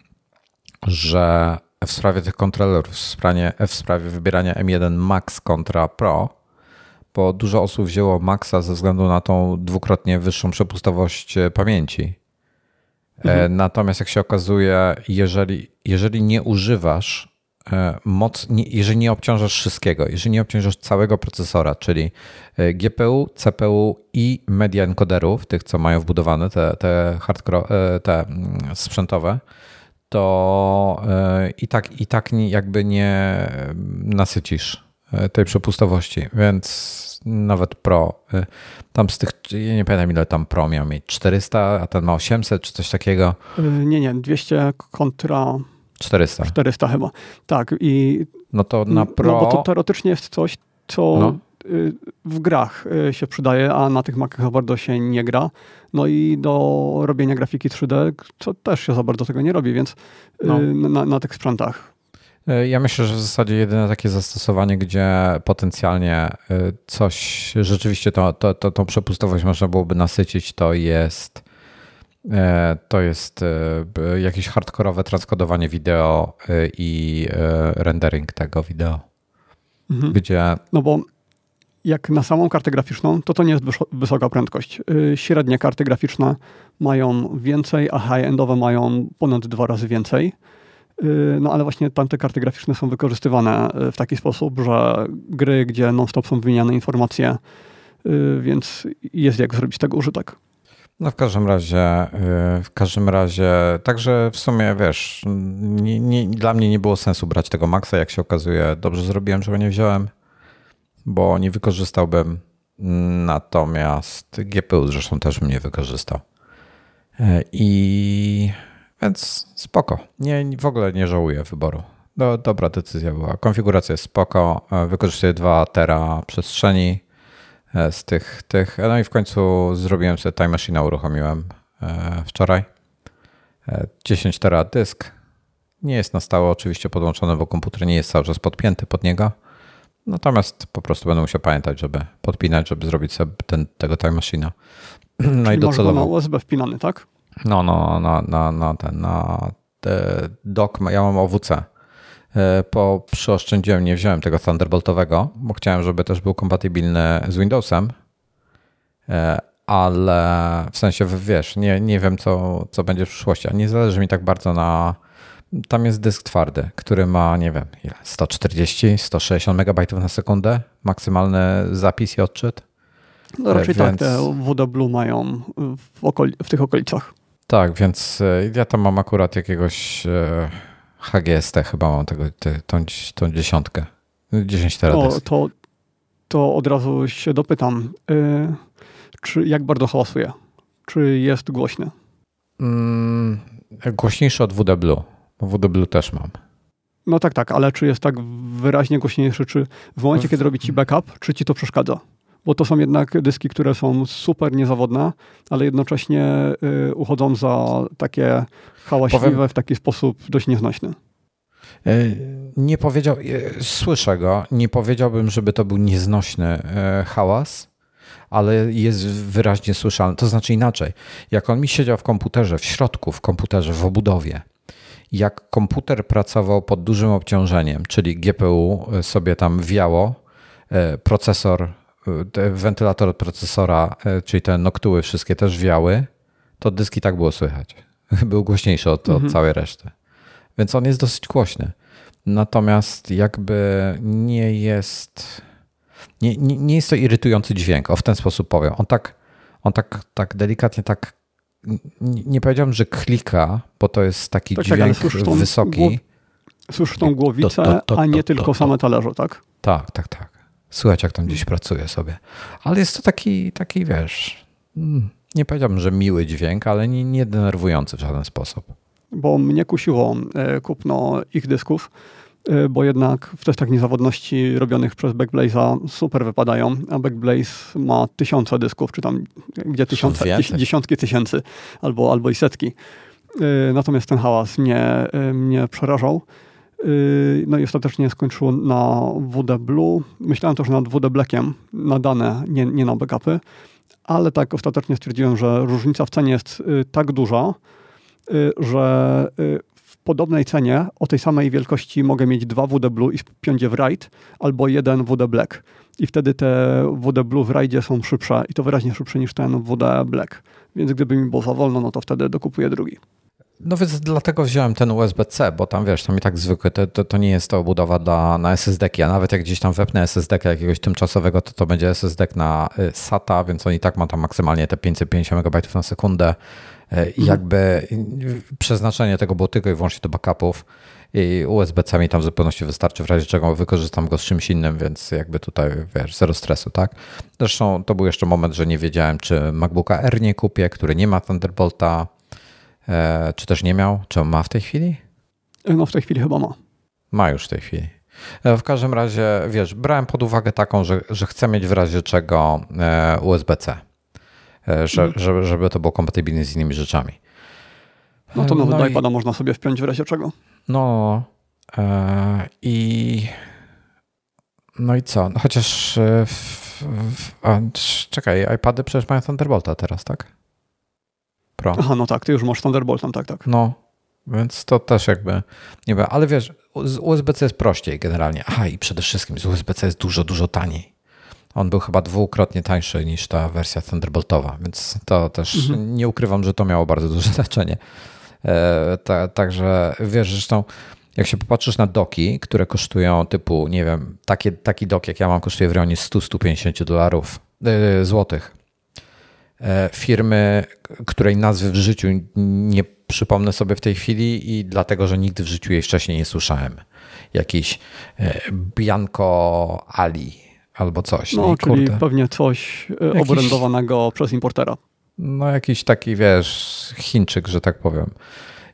że w sprawie tych kontrolerów, w sprawie, w sprawie wybierania M1 Max kontra Pro, bo dużo osób wzięło Maxa ze względu na tą dwukrotnie wyższą przepustowość e, pamięci. E, mhm. Natomiast jak się okazuje, jeżeli, jeżeli nie używasz e, moc, jeżeli nie obciążasz wszystkiego, jeżeli nie obciążasz całego procesora, czyli GPU, CPU i media encoderów, tych co mają wbudowane, te, te, hardcore, te mm, sprzętowe, to i tak, i tak jakby nie nasycisz tej przepustowości, więc nawet Pro. Tam z tych, ja nie pamiętam ile tam Pro miał mieć, 400, a ten ma 800 czy coś takiego? Nie, nie, 200 kontra 400. 400 chyba. Tak i no to na Pro... No bo to teoretycznie jest coś, co no. Y, w grach y, się przydaje, a na tych Macach bardzo się nie gra. No i do robienia grafiki 3D, co też się za bardzo tego nie robi, więc y, no. na, na tych sprzętach. Ja myślę, że w zasadzie jedyne takie zastosowanie, gdzie potencjalnie coś, rzeczywiście to, to, to, tą przepustowość można byłoby nasycić, to jest E, to jest e, jakieś hardkorowe transkodowanie wideo e, i rendering tego wideo. Mhm. Gdzie. No bo jak na samą kartę graficzną, to to nie jest wysoka prędkość. Średnie karty graficzne mają więcej, a high-endowe mają ponad dwa razy więcej. No ale właśnie tamte karty graficzne są wykorzystywane w taki sposób, że gry, gdzie non-stop są wymieniane informacje, więc jest jak zrobić tego użytek. No w każdym razie, y, w każdym razie, także w sumie wiesz, nie, nie, dla mnie nie było sensu brać tego Maxa, jak się okazuje. Dobrze zrobiłem, że go nie wziąłem, bo nie wykorzystałbym. Natomiast GPU zresztą też bym nie wykorzystał. Y, I więc spoko. Nie, w ogóle nie żałuję wyboru. Do, dobra decyzja była. Konfiguracja jest spoko. Y, wykorzystuję 2 tera przestrzeni E, z tych, tych. No i w końcu zrobiłem sobie Time Machine, uruchomiłem e, wczoraj. 10 e, tera dysk. Nie jest na stałe oczywiście podłączony, bo komputer nie jest cały czas podpięty pod niego. Natomiast po prostu będę musiał pamiętać, żeby podpinać, żeby zrobić sobie ten, tego Time Machine'a. No Czyli i docelowo. na USB wpinany, tak? No, no, na, na, na ten, na te dock, ja mam OWC E, po przyoszczędziłem, nie wziąłem tego Thunderboltowego, bo chciałem, żeby też był kompatybilny z Windowsem, e, ale w sensie, wiesz, nie, nie wiem, co, co będzie w przyszłości, a nie zależy mi tak bardzo na... Tam jest dysk twardy, który ma, nie wiem, 140, 160 MB na sekundę, maksymalny zapis i odczyt. No raczej więc... tak, te WD mają w, okoli w tych okolicach. Tak, więc e, ja tam mam akurat jakiegoś HGST chyba mam tego, te, tą, tą dziesiątkę. 10 teradysk. To, to, to od razu się dopytam, yy, czy jak bardzo hałasuje? Czy jest głośny? Mm, głośniejszy od WD Blue, bo WD Blue też mam. No tak, tak, ale czy jest tak wyraźnie głośniejszy, czy w momencie, kiedy robi ci backup, czy ci to przeszkadza? bo to są jednak dyski, które są super niezawodne, ale jednocześnie y, uchodzą za takie hałaśliwe Powiem... w taki sposób dość nieznośny. E, nie powiedział, e, słyszę go, nie powiedziałbym, żeby to był nieznośny e, hałas, ale jest wyraźnie słyszalny. To znaczy inaczej, jak on mi siedział w komputerze, w środku, w komputerze, w obudowie, jak komputer pracował pod dużym obciążeniem, czyli GPU sobie tam wiało, procesor wentylator od procesora, e, czyli te noktuły wszystkie też wiały, to dyski tak było słychać. Był głośniejszy od, mhm. od całej reszty. Więc on jest dosyć głośny. Natomiast jakby nie jest. Nie, nie, nie jest to irytujący dźwięk, o w ten sposób powiem. On tak, on tak, tak delikatnie tak. Nie, powiedziałbym, że klika, bo to jest taki tak, dźwięk tak, wysoki. Słyszysz tą głowicę, to, to, to, a nie tylko same talerze, tak? Tak, tak, tak. Słychać, jak tam gdzieś pracuje sobie. Ale jest to taki, taki wiesz, mm, nie powiedziałbym, że miły dźwięk, ale nie, nie denerwujący w żaden sposób. Bo mnie kusiło e, kupno ich dysków, bo jednak w testach niezawodności robionych przez Backblaze'a super wypadają, a Backblaze ma tysiące dysków, czy tam gdzie tysiące, dziesiątki tysięcy albo, albo i setki. E, natomiast ten hałas mnie, mnie przerażał. No i ostatecznie skończyło na WD Blue. Myślałem też nad WD Blackiem, na dane, nie, nie na backupy, ale tak ostatecznie stwierdziłem, że różnica w cenie jest y, tak duża, y, że y, podobnej cenie o tej samej wielkości mogę mieć dwa WD Blue i spiąć je w RAID, albo jeden WD Black. I wtedy te WD Blue w RAIDzie są szybsze i to wyraźnie szybsze niż ten WD Black. Więc gdyby mi było za wolno, no to wtedy dokupuję drugi. no więc dlatego wziąłem ten USB-C, bo tam wiesz, tam i tak zwykły, to, to, to nie jest to obudowa dla, na SSD-ki, a nawet jak gdzieś tam wepnę SSD-ka jakiegoś tymczasowego, to to będzie SSD na y, SATA, więc on i tak ma tam maksymalnie te 550 MB na sekundę i mhm. jakby przeznaczenie tego było tylko i wyłącznie do backupów i USB-C mi tam w zupełności wystarczy, w razie czego wykorzystam go z czymś innym, więc jakby tutaj, wiesz, zero stresu, tak? Zresztą to był jeszcze moment, że nie wiedziałem, czy MacBooka R nie kupię, który nie ma Thunderbolta, e, czy też nie miał, czy on ma w tej chwili? No w tej chwili chyba ma. Ma już w tej chwili. E, w każdym razie, wiesz, brałem pod uwagę taką, że, że chcę mieć w razie czego e, USB-C. Żeby, żeby to było kompatybilne z innymi rzeczami. No to nowego no iPada i... można sobie wpiąć w razie czego. No e, i no i co? No chociaż e, w, w, a, czekaj, iPady przecież mają Thunderbolta teraz, tak? Pro. Aha, no tak, ty już masz Thunderboltem, tak, tak. No, więc to też jakby nie wiem, ale wiesz, z USB-C jest prościej generalnie. Aha, i przede wszystkim z USB-C jest dużo, dużo taniej. On był chyba dwukrotnie tańszy niż ta wersja Thunderboltowa, więc to też mhm. nie ukrywam, że to miało bardzo duże znaczenie. E, ta, także wiesz, zresztą jak się popatrzysz na doki, które kosztują typu, nie wiem, takie, taki dok jak ja mam kosztuje w rejonie 100-150 dolarów, yy, złotych. E, firmy, której nazwy w życiu nie przypomnę sobie w tej chwili i dlatego, że nigdy w życiu jej wcześniej nie słyszałem. Jakiś Bianco Ali albo coś. No, czyli kurde. pewnie coś Jakiś... obrędowanego przez importera no jakiś taki, wiesz, Chińczyk, że tak powiem.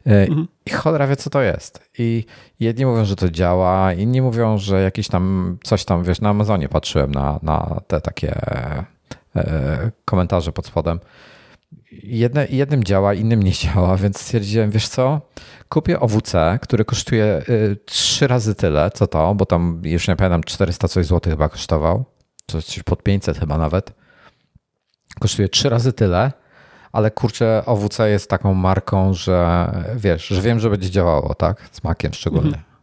E, mhm. I cholera wie, co to jest. I jedni mówią, że to działa, inni mówią, że jakiś tam, coś tam, wiesz, na Amazonie patrzyłem na, na te takie e, komentarze pod spodem. Jedne, jednym działa, innym nie działa, więc stwierdziłem, wiesz co, kupię OWC, który kosztuje y, trzy razy tyle, co to, bo tam już nie pamiętam, 400 coś złotych chyba kosztował, coś pod 500 chyba nawet kosztuje trzy razy tyle, ale kurczę, OWC jest taką marką, że wiesz, że wiem, że będzie działało, tak? Z makiem szczególnie. Mhm.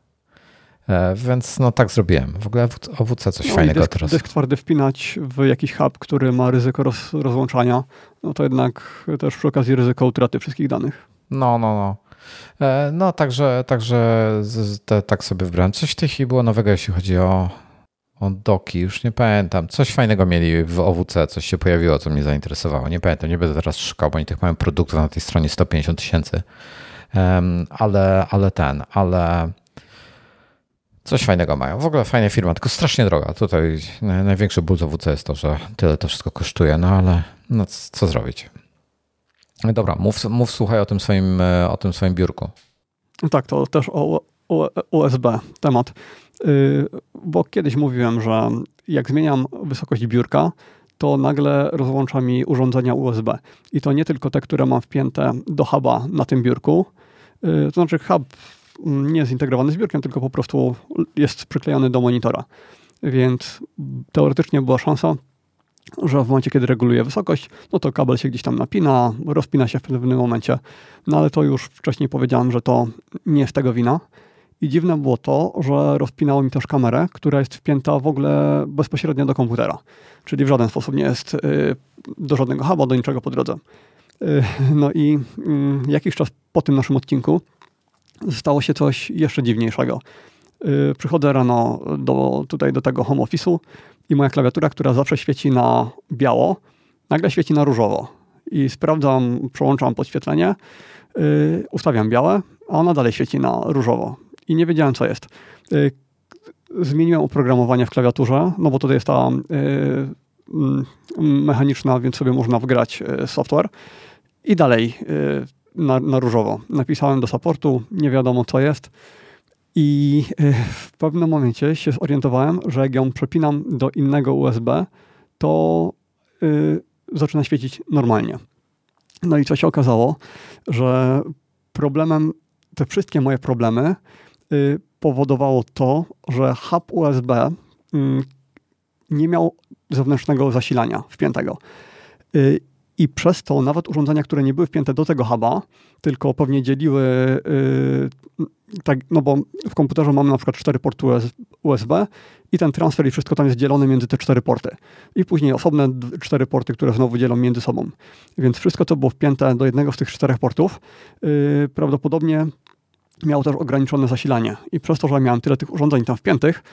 E, więc no tak zrobiłem. W ogóle OWC coś no fajnego dysk, teraz. Dysk twardy wpinać w jakiś hub, który ma ryzyko roz, rozłączania, no to jednak też przy okazji ryzyko utraty wszystkich danych. No, no, no. E, no, także, także te, tak sobie wybrałem. Coś w tej chwili było nowego, jeśli chodzi o o doki, już nie pamiętam. Coś fajnego mieli w OWC, coś się pojawiło, co mnie zainteresowało. Nie pamiętam, nie będę teraz szukał, bo oni tych mają produktów na tej stronie 150 tysięcy. Um, ale, ale ten, ale coś fajnego mają. W ogóle fajna firma, tylko strasznie droga. Tutaj największy ból z OWC jest to, że tyle to wszystko kosztuje, no ale no, co zrobić. Dobra, mów, mów słuchaj o tym swoim, e, o tym swoim biurku. Tak, to też o USB temat. Y, bo kiedyś mówiłem, że jak zmieniam wysokość biurka, to nagle rozłącza mi urządzenia USB. I to nie tylko te, które mam wpięte do huba na tym biurku. Y, to znaczy hub nie jest integrowany z biurkiem, tylko po prostu jest przyklejony do monitora. Więc teoretycznie była szansa, że w momencie, kiedy reguluję wysokość, no to kabel się gdzieś tam napina, rozpina się w pewnym momencie. No ale to już wcześniej powiedziałem, że to nie jest tego wina. I dziwne było to, że rozpinało mi też kamerę, która jest wpięta w ogóle bezpośrednio do komputera. Czyli w żaden sposób nie jest y, do żadnego huba, do niczego po drodze. Y, no i mm, jakiś czas po tym naszym odcinku stało się coś jeszcze dziwniejszego. Y, przychodzę rano do, tutaj do tego home office'u i moja klawiatura, która zawsze świeci na biało, nagle świeci na różowo. I sprawdzam, przełączam podświetlenie, ustawiam białe, a ona dalej świeci na różowo i nie wiedziałem, co jest. Y, zmieniłem oprogramowanie w klawiaturze, no bo tutaj jest ta y, mechaniczna, więc sobie można wgrać y, software i dalej na, na różowo. Napisałem do supportu, nie wiadomo co jest. I w pewnym momencie się zorientowałem, że jak ją przepinam do innego USB, to zaczyna świecić normalnie. No i co się okazało, że problemem, te wszystkie moje problemy Y, powodowało to, że hub USB mm, nie miał zewnętrznego zasilania wpiętego. I przez to nawet urządzenia, które nie były wpięte do tego huba, tylko pewnie dzieliły, y, tak, no bo w komputerze mamy na przykład cztery porty USB i ten transfer i wszystko tam jest dzielone między te cztery porty. I później osobne cztery porty, które znowu dzielą między sobą. Więc wszystko, co było wpięte do jednego z tych czterech portów, yy, prawdopodobnie miało też ograniczone zasilanie. I przez to, że miałem tyle tych urządzeń tam wpiętych,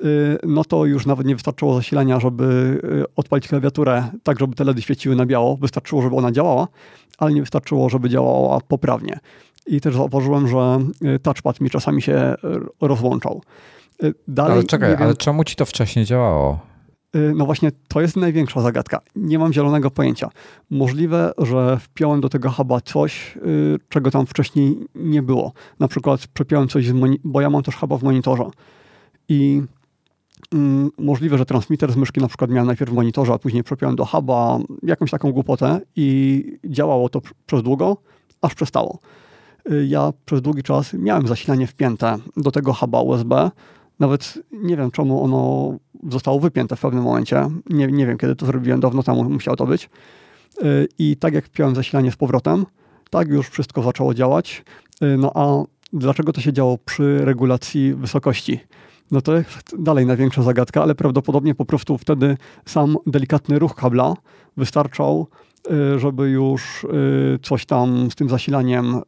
yy, no to już nawet nie wystarczyło zasilania, żeby yy, odpalić klawiaturę tak, żeby te LEDy świeciły na biało. Wystarczyło, żeby ona działała, ale nie wystarczyło, żeby działała poprawnie. I też zauważyłem, że y, touchpad mi czasami się rozłączał. Y, dalej, ale czekaj, ale czemu ci to wcześniej działało? Y, no właśnie, to jest największa zagadka. Nie mam zielonego pojęcia. Możliwe, że wpiąłem do tego huba coś, czego tam wcześniej nie było. Na przykład przepiąłem coś, bo ja mam też huba w monitorze. I mm, możliwe, że transmitter z myszki na przykład miałem najpierw w monitorze, a później przepiąłem do huba jakąś taką głupotę i działało to przez długo, aż przestało. Y, ja przez długi czas miałem zasilanie wpięte do tego huba USB. Nawet nie wiem, czemu ono zostało wypięte w pewnym momencie. Nie, nie wiem, kiedy to zrobiłem, dawno temu musiało to być. Y, I tak jak wpiąłem zasilanie z powrotem, tak już wszystko zaczęło działać. Y, no a dlaczego to się działo przy regulacji wysokości? No to jest dalej największa zagadka, ale prawdopodobnie po prostu wtedy sam delikatny ruch kabla wystarczał, Y, żeby już coś tam z tym zasilaniem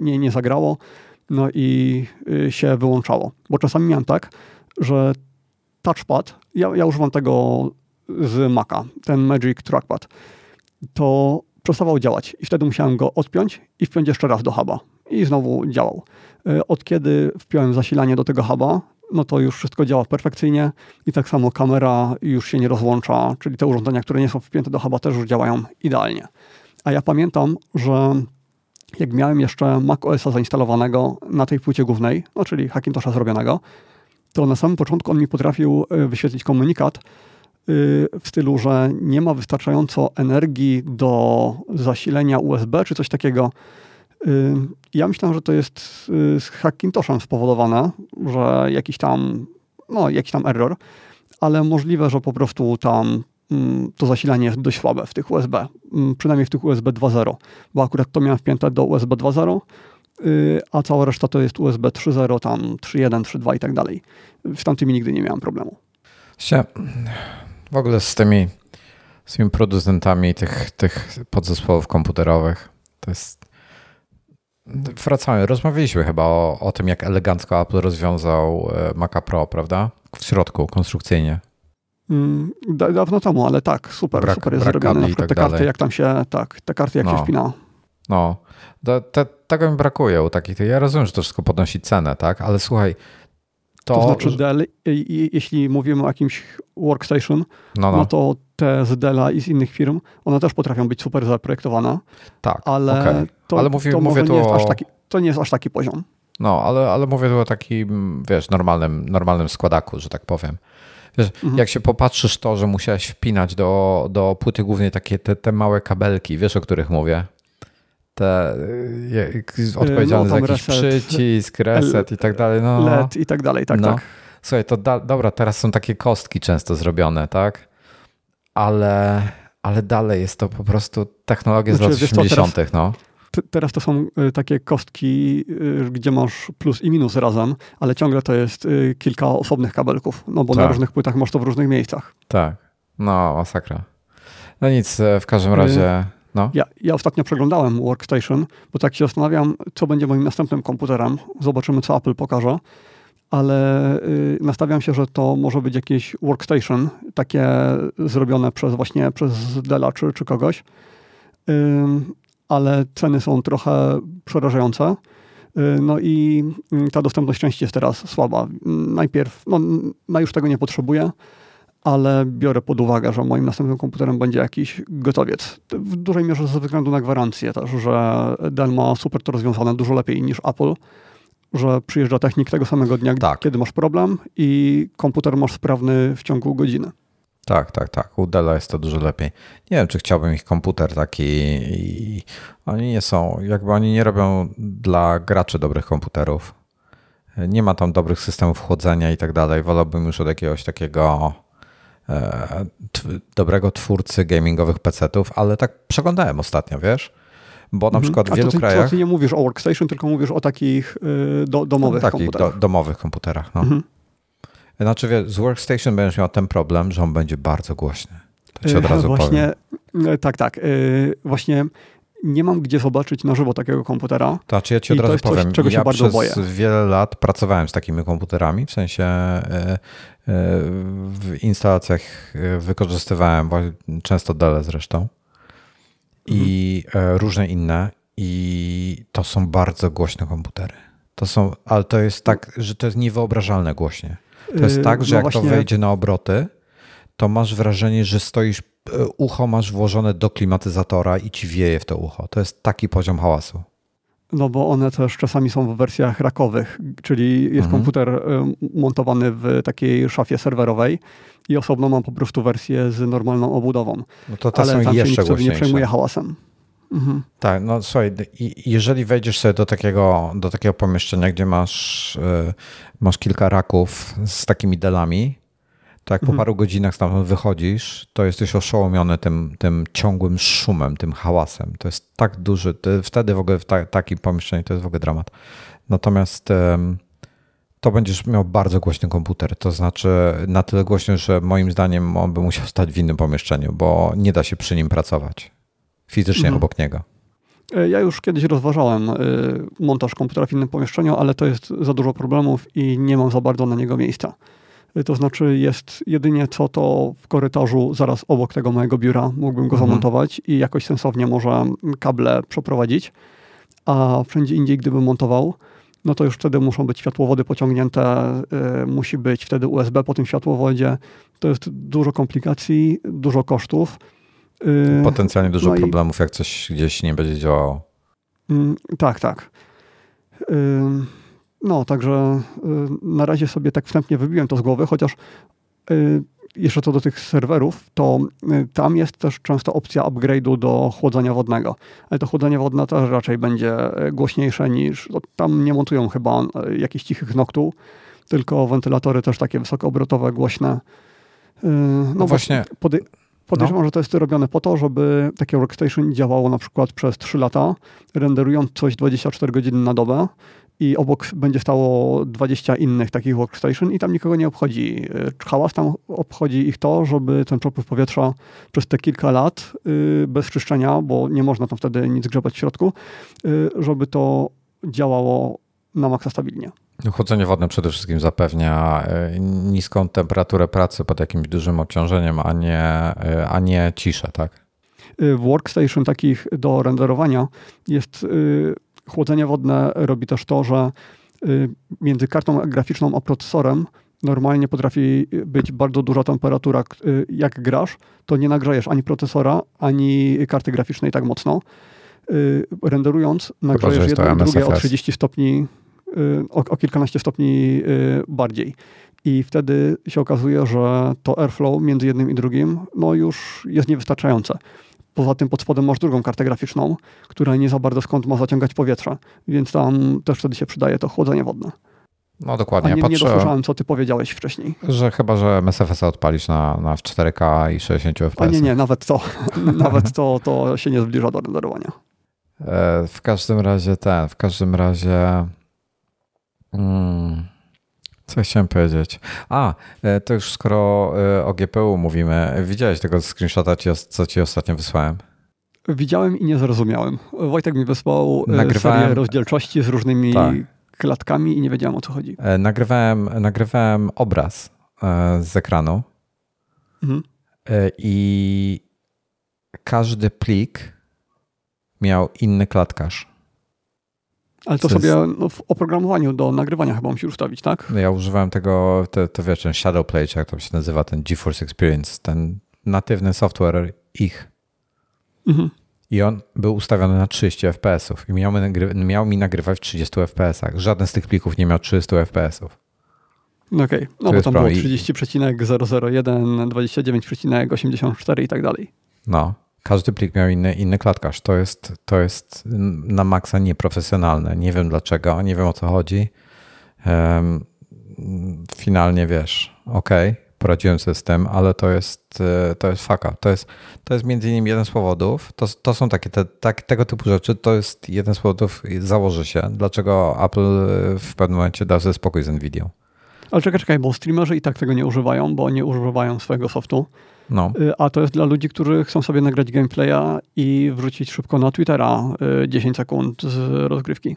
nie, nie zagrało, no i się wyłączało. Bo czasami miałem tak, że touchpad, ja, ja używam tego z Maca, ten Magic Trackpad, to przestawał działać i wtedy musiałem go odpiąć i wpiąć jeszcze raz do huba i znowu działał. Od kiedy wpiąłem zasilanie do tego huba, no to już wszystko działa perfekcyjnie i tak samo kamera już się nie rozłącza, czyli te urządzenia, które nie są wpięte do huba też już działają idealnie. A ja pamiętam, że jak miałem jeszcze Mac OS zainstalowanego na tej płycie głównej, no czyli Hackintosha zrobionego, to na samym początku on mi potrafił e, wyświetlić komunikat e, w stylu, że nie ma wystarczająco energii do zasilenia USB czy coś takiego. Ja myślę, że to jest y, z Hackintoshem spowodowane, że jakiś tam, no, jakiś tam error, ale możliwe, że po prostu tam to zasilanie jest dość słabe w tych USB, mm, przynajmniej w tych USB 2.0, bo akurat to miałem wpięte do USB 2.0, y, a cała reszta to jest USB 3.0, tam 3.1, 3.2 i tak dalej. Z tamtymi nigdy nie miałem problemu. W ogóle z tymi, z tymi producentami tych, tych podzespołów komputerowych, to jest Wracamy. Rozmawialiśmy chyba o, o tym, jak elegancko Apple rozwiązał e, Maca Pro, prawda? W środku, konstrukcyjnie. Mm, dawno temu, ale tak, super, brak, super jest zrobione. Na przykład tak te karty, dalej. jak tam się, tak, te karty jak no. się spina. No, te, te, tego mi brakuje u takich. Ja rozumiem, że to wszystko podnosi cenę, tak? Ale słuchaj, to, to znaczy Dell, jeśli mówimy o jakimś workstation, no, no. no to te z Della i z innych firm, one też potrafią być super zaprojektowane. Tak, ale, okay. to, ale mówię, to mówię tu nie o... taki, to nie jest aż taki poziom. No, ale, ale mówię tu o takim, wiesz, normalnym, normalnym składaku, że tak powiem. Wiesz, mhm. jak się popatrzysz to, że musiałeś wpinać do, do płyty głównej takie te, te małe kabelki, wiesz o których mówię? Te je, odpowiedzialne no, za jakiś reset, przycisk, reset i tak dalej. No, LED i tak dalej, tak, no. tak. Słuchaj, to da, dobra, teraz są takie kostki często zrobione, tak? ale, ale dalej jest to po prostu technologia znaczy, z lat 80. Teraz, no. Teraz to są y, takie kostki, y, gdzie masz plus i minus razem, ale ciągle to jest y, kilka osobnych kabelków, no bo tak. na różnych płytach masz to w różnych miejscach. Tak, no masakra. No nic, e, w każdym razie... No. Ja, ja ostatnio przeglądałem Workstation, bo tak się zastanawiam, co będzie moim następnym komputerem. Zobaczymy, co Apple pokaże ale nastawiam się, że to może być jakieś workstation, takie zrobione przez właśnie przez Dela czy, czy kogoś, ale ceny są trochę przerażające. Y, no i mm, ta dostępność części jest teraz słaba. Najpierw, no, no już tego nie potrzebuję, ale biorę pod uwagę, że moim następnym komputerem będzie jakiś gotowiec. W dużej mierze ze względu na gwarancję też, że Dell ma super to rozwiązane dużo lepiej niż Apple że przyjeżdża technik tego samego dnia, tak. kiedy masz problem i komputer masz sprawny w ciągu godziny. Tak, tak, tak. U Della jest to dużo lepiej. Nie wiem, czy chciałbym ich komputer taki. Oni nie są, jakby oni nie robią dla graczy dobrych komputerów. Nie ma tam dobrych systemów chłodzenia i tak dalej. Wolałbym już od jakiegoś takiego e, dobrego twórcy gamingowych PC-ów, ale tak przeglądałem ostatnio, wiesz? bo na mhm. przykład w wielu ty, krajach... ty nie mówisz o workstation, tylko mówisz o takich y, do, domowych takich komputerach. Do, domowych komputerach, no. Mhm. Znaczy wiesz, z Workstation będziesz miał ten problem, że on będzie bardzo głośny. To ci od razu właśnie, powiem. Tak, tak. Właśnie nie mam gdzie zobaczyć na żywo takiego komputera. To znaczy ja ci od razu coś, powiem, czego ja się bardzo boję. wiele lat pracowałem z takimi komputerami, w sensie w instalacjach wykorzystywałem często Dell zresztą i mhm. różne inne i to są bardzo głośne komputery. To są, ale to jest tak, że to jest niewyobrażalne głośnie. To jest tak, że no jak właśnie... to wejdzie na obroty, to masz wrażenie, że stoisz, e, ucho masz włożone do klimatyzatora i ci wieje w to ucho. To jest taki poziom hałasu. No bo one też czasami są w wersjach rakowych, czyli jest mhm. komputer e, montowany w takiej szafie serwerowej i osobno mam po prostu wersję z normalną obudową. No to te Ale są tam jeszcze się nie przejmuje hałasem. Mhm. Tak, no słuchaj, jeżeli wejdziesz sobie do takiego, do takiego pomieszczenia, gdzie masz, e, masz kilka raków z takimi delami, to jak mhm. po paru godzinach stamtąd wychodzisz, to jesteś oszołomiony tym, tym ciągłym szumem, tym hałasem. To jest tak duży, wtedy w ogóle w ta, takim pomieszczeniu to jest w ogóle dramat. Natomiast to będziesz miał bardzo głośny komputer, to znaczy na tyle głośny, że moim zdaniem on by musiał stać w innym pomieszczeniu, bo nie da się przy nim pracować fizycznie mhm. obok niego. E, ja już kiedyś rozważałem e, montaż komputera w innym pomieszczeniu, ale to jest za dużo problemów i nie mam za bardzo na niego miejsca. To znaczy jest jedynie co to w korytarzu zaraz obok tego mojego biura mógłbym go mhm. zamontować i jakoś sensownie może kable przeprowadzić, a wszędzie indziej gdybym montował, no to już wtedy muszą być światłowody pociągnięte, y, musi być wtedy USB po tym światłowodzie. To jest dużo komplikacji, dużo kosztów. Y, Potencjalnie dużo no problemów, i... jak coś gdzieś nie będzie działało. Y, tak, tak. Y, no, także y, na razie sobie tak wstępnie wybiłem to z głowy, chociaż jeszcze co do tych serwerów, to tam jest też często opcja upgrade'u do chłodzenia wodnego. Ale to chłodzenie wodne też raczej będzie głośniejsze niż, no, tam nie montują chyba jakichś cichych noktu, tylko wentylatory też takie wysokoobrotowe, głośne. No, no właśnie. Pody Podejrzewam, no. że to jest robione po to, żeby takie workstation działało na przykład przez 3 lata, renderując coś 24 godziny na dobę i obok będzie stało 20 innych takich workstation i tam nikogo nie obchodzi hałas, tam obchodzi ich to, żeby ten propływ powietrza przez te kilka lat y, bez czyszczenia, bo nie można tam wtedy nic grzebać w środku, y, żeby to działało na maksa stabilnie. Chłodzenie wodne przede wszystkim zapewnia niską temperaturę pracy pod jakimś dużym obciążeniem, a nie, a nie ciszę, tak? W workstation takich do renderowania jest chłodzenie wodne robi też to, że y, między kartą graficzną a procesorem normalnie potrafi być bardzo duża temperatura. Y, jak grasz, to nie nagrzejesz ani procesora, ani karty graficznej tak mocno. Y, renderując, nagrzejesz jedno i drugie o 30 stopni, o, o kilkanaście stopni bardziej. I wtedy się okazuje, że to airflow między jednym i drugim no już jest niewystarczające. Poza tym pod spodem masz drugą kartę graficzną, która nie za bardzo skąd ma zaciągać powietrze, więc tam też wtedy się przydaje to chłodzenie wodne. No dokładnie. A nie, nie dosłyszałem, co ty powiedziałeś wcześniej. Że chyba, że MSFS odpalisz na, na 4K i 60 FPS. A nie, nie, nawet to, nawet to, to się nie zbliża do renderowania. E, w każdym razie ten, w każdym razie hmm, co chciałem powiedzieć? A, e, to już skoro e, o GPU mówimy, widziałeś tego screenshota, co ci ostatnio wysłałem? Widziałem i nie zrozumiałem. Wojtek mi wysłał e, Nagrywałem... serię rozdzielczości z różnymi tak. klatkami i nie wiedziałem o co chodzi. Nagrywałem, nagrywałem obraz z ekranu mhm. i każdy plik miał inny klatkarz. Ale to sobie no, w oprogramowaniu do nagrywania chyba musisz ustawić, tak? No ja używałem tego, to, to wiesz, ten Shadowplay, czy jak to się nazywa, ten GeForce Experience, ten natywny software ich. Mhm. I on był ustawiony na 30 FPS-ów i miał, miał, mi nagrywać w 30 FPS-ach. Żaden z tych plików nie miał 30 FPS-ów. Okej, okay. no to bo tam było 30,001, 29,84 i tak dalej. No, każdy plik miał inny, inny klatkarz. To jest, to jest na maksa nieprofesjonalne. Nie wiem dlaczego, nie wiem o co chodzi. Um, finalnie wiesz, ok, poradziłem sobie z tym, ale to jest, e, to jest faka. To jest, to jest między innymi jeden z powodów, to, to są takie te, tak, tego typu rzeczy, to jest jeden z powodów, założy się, dlaczego Apple w pewnym momencie dał sobie spokój z Nvidia. Ale czekaj, czekaj, bo streamerzy i tak tego nie używają, bo nie używają swojego softu. No. Y, a to jest dla ludzi, którzy chcą sobie nagrać gameplaya i wrzucić szybko na Twittera 10 sekund z rozgrywki.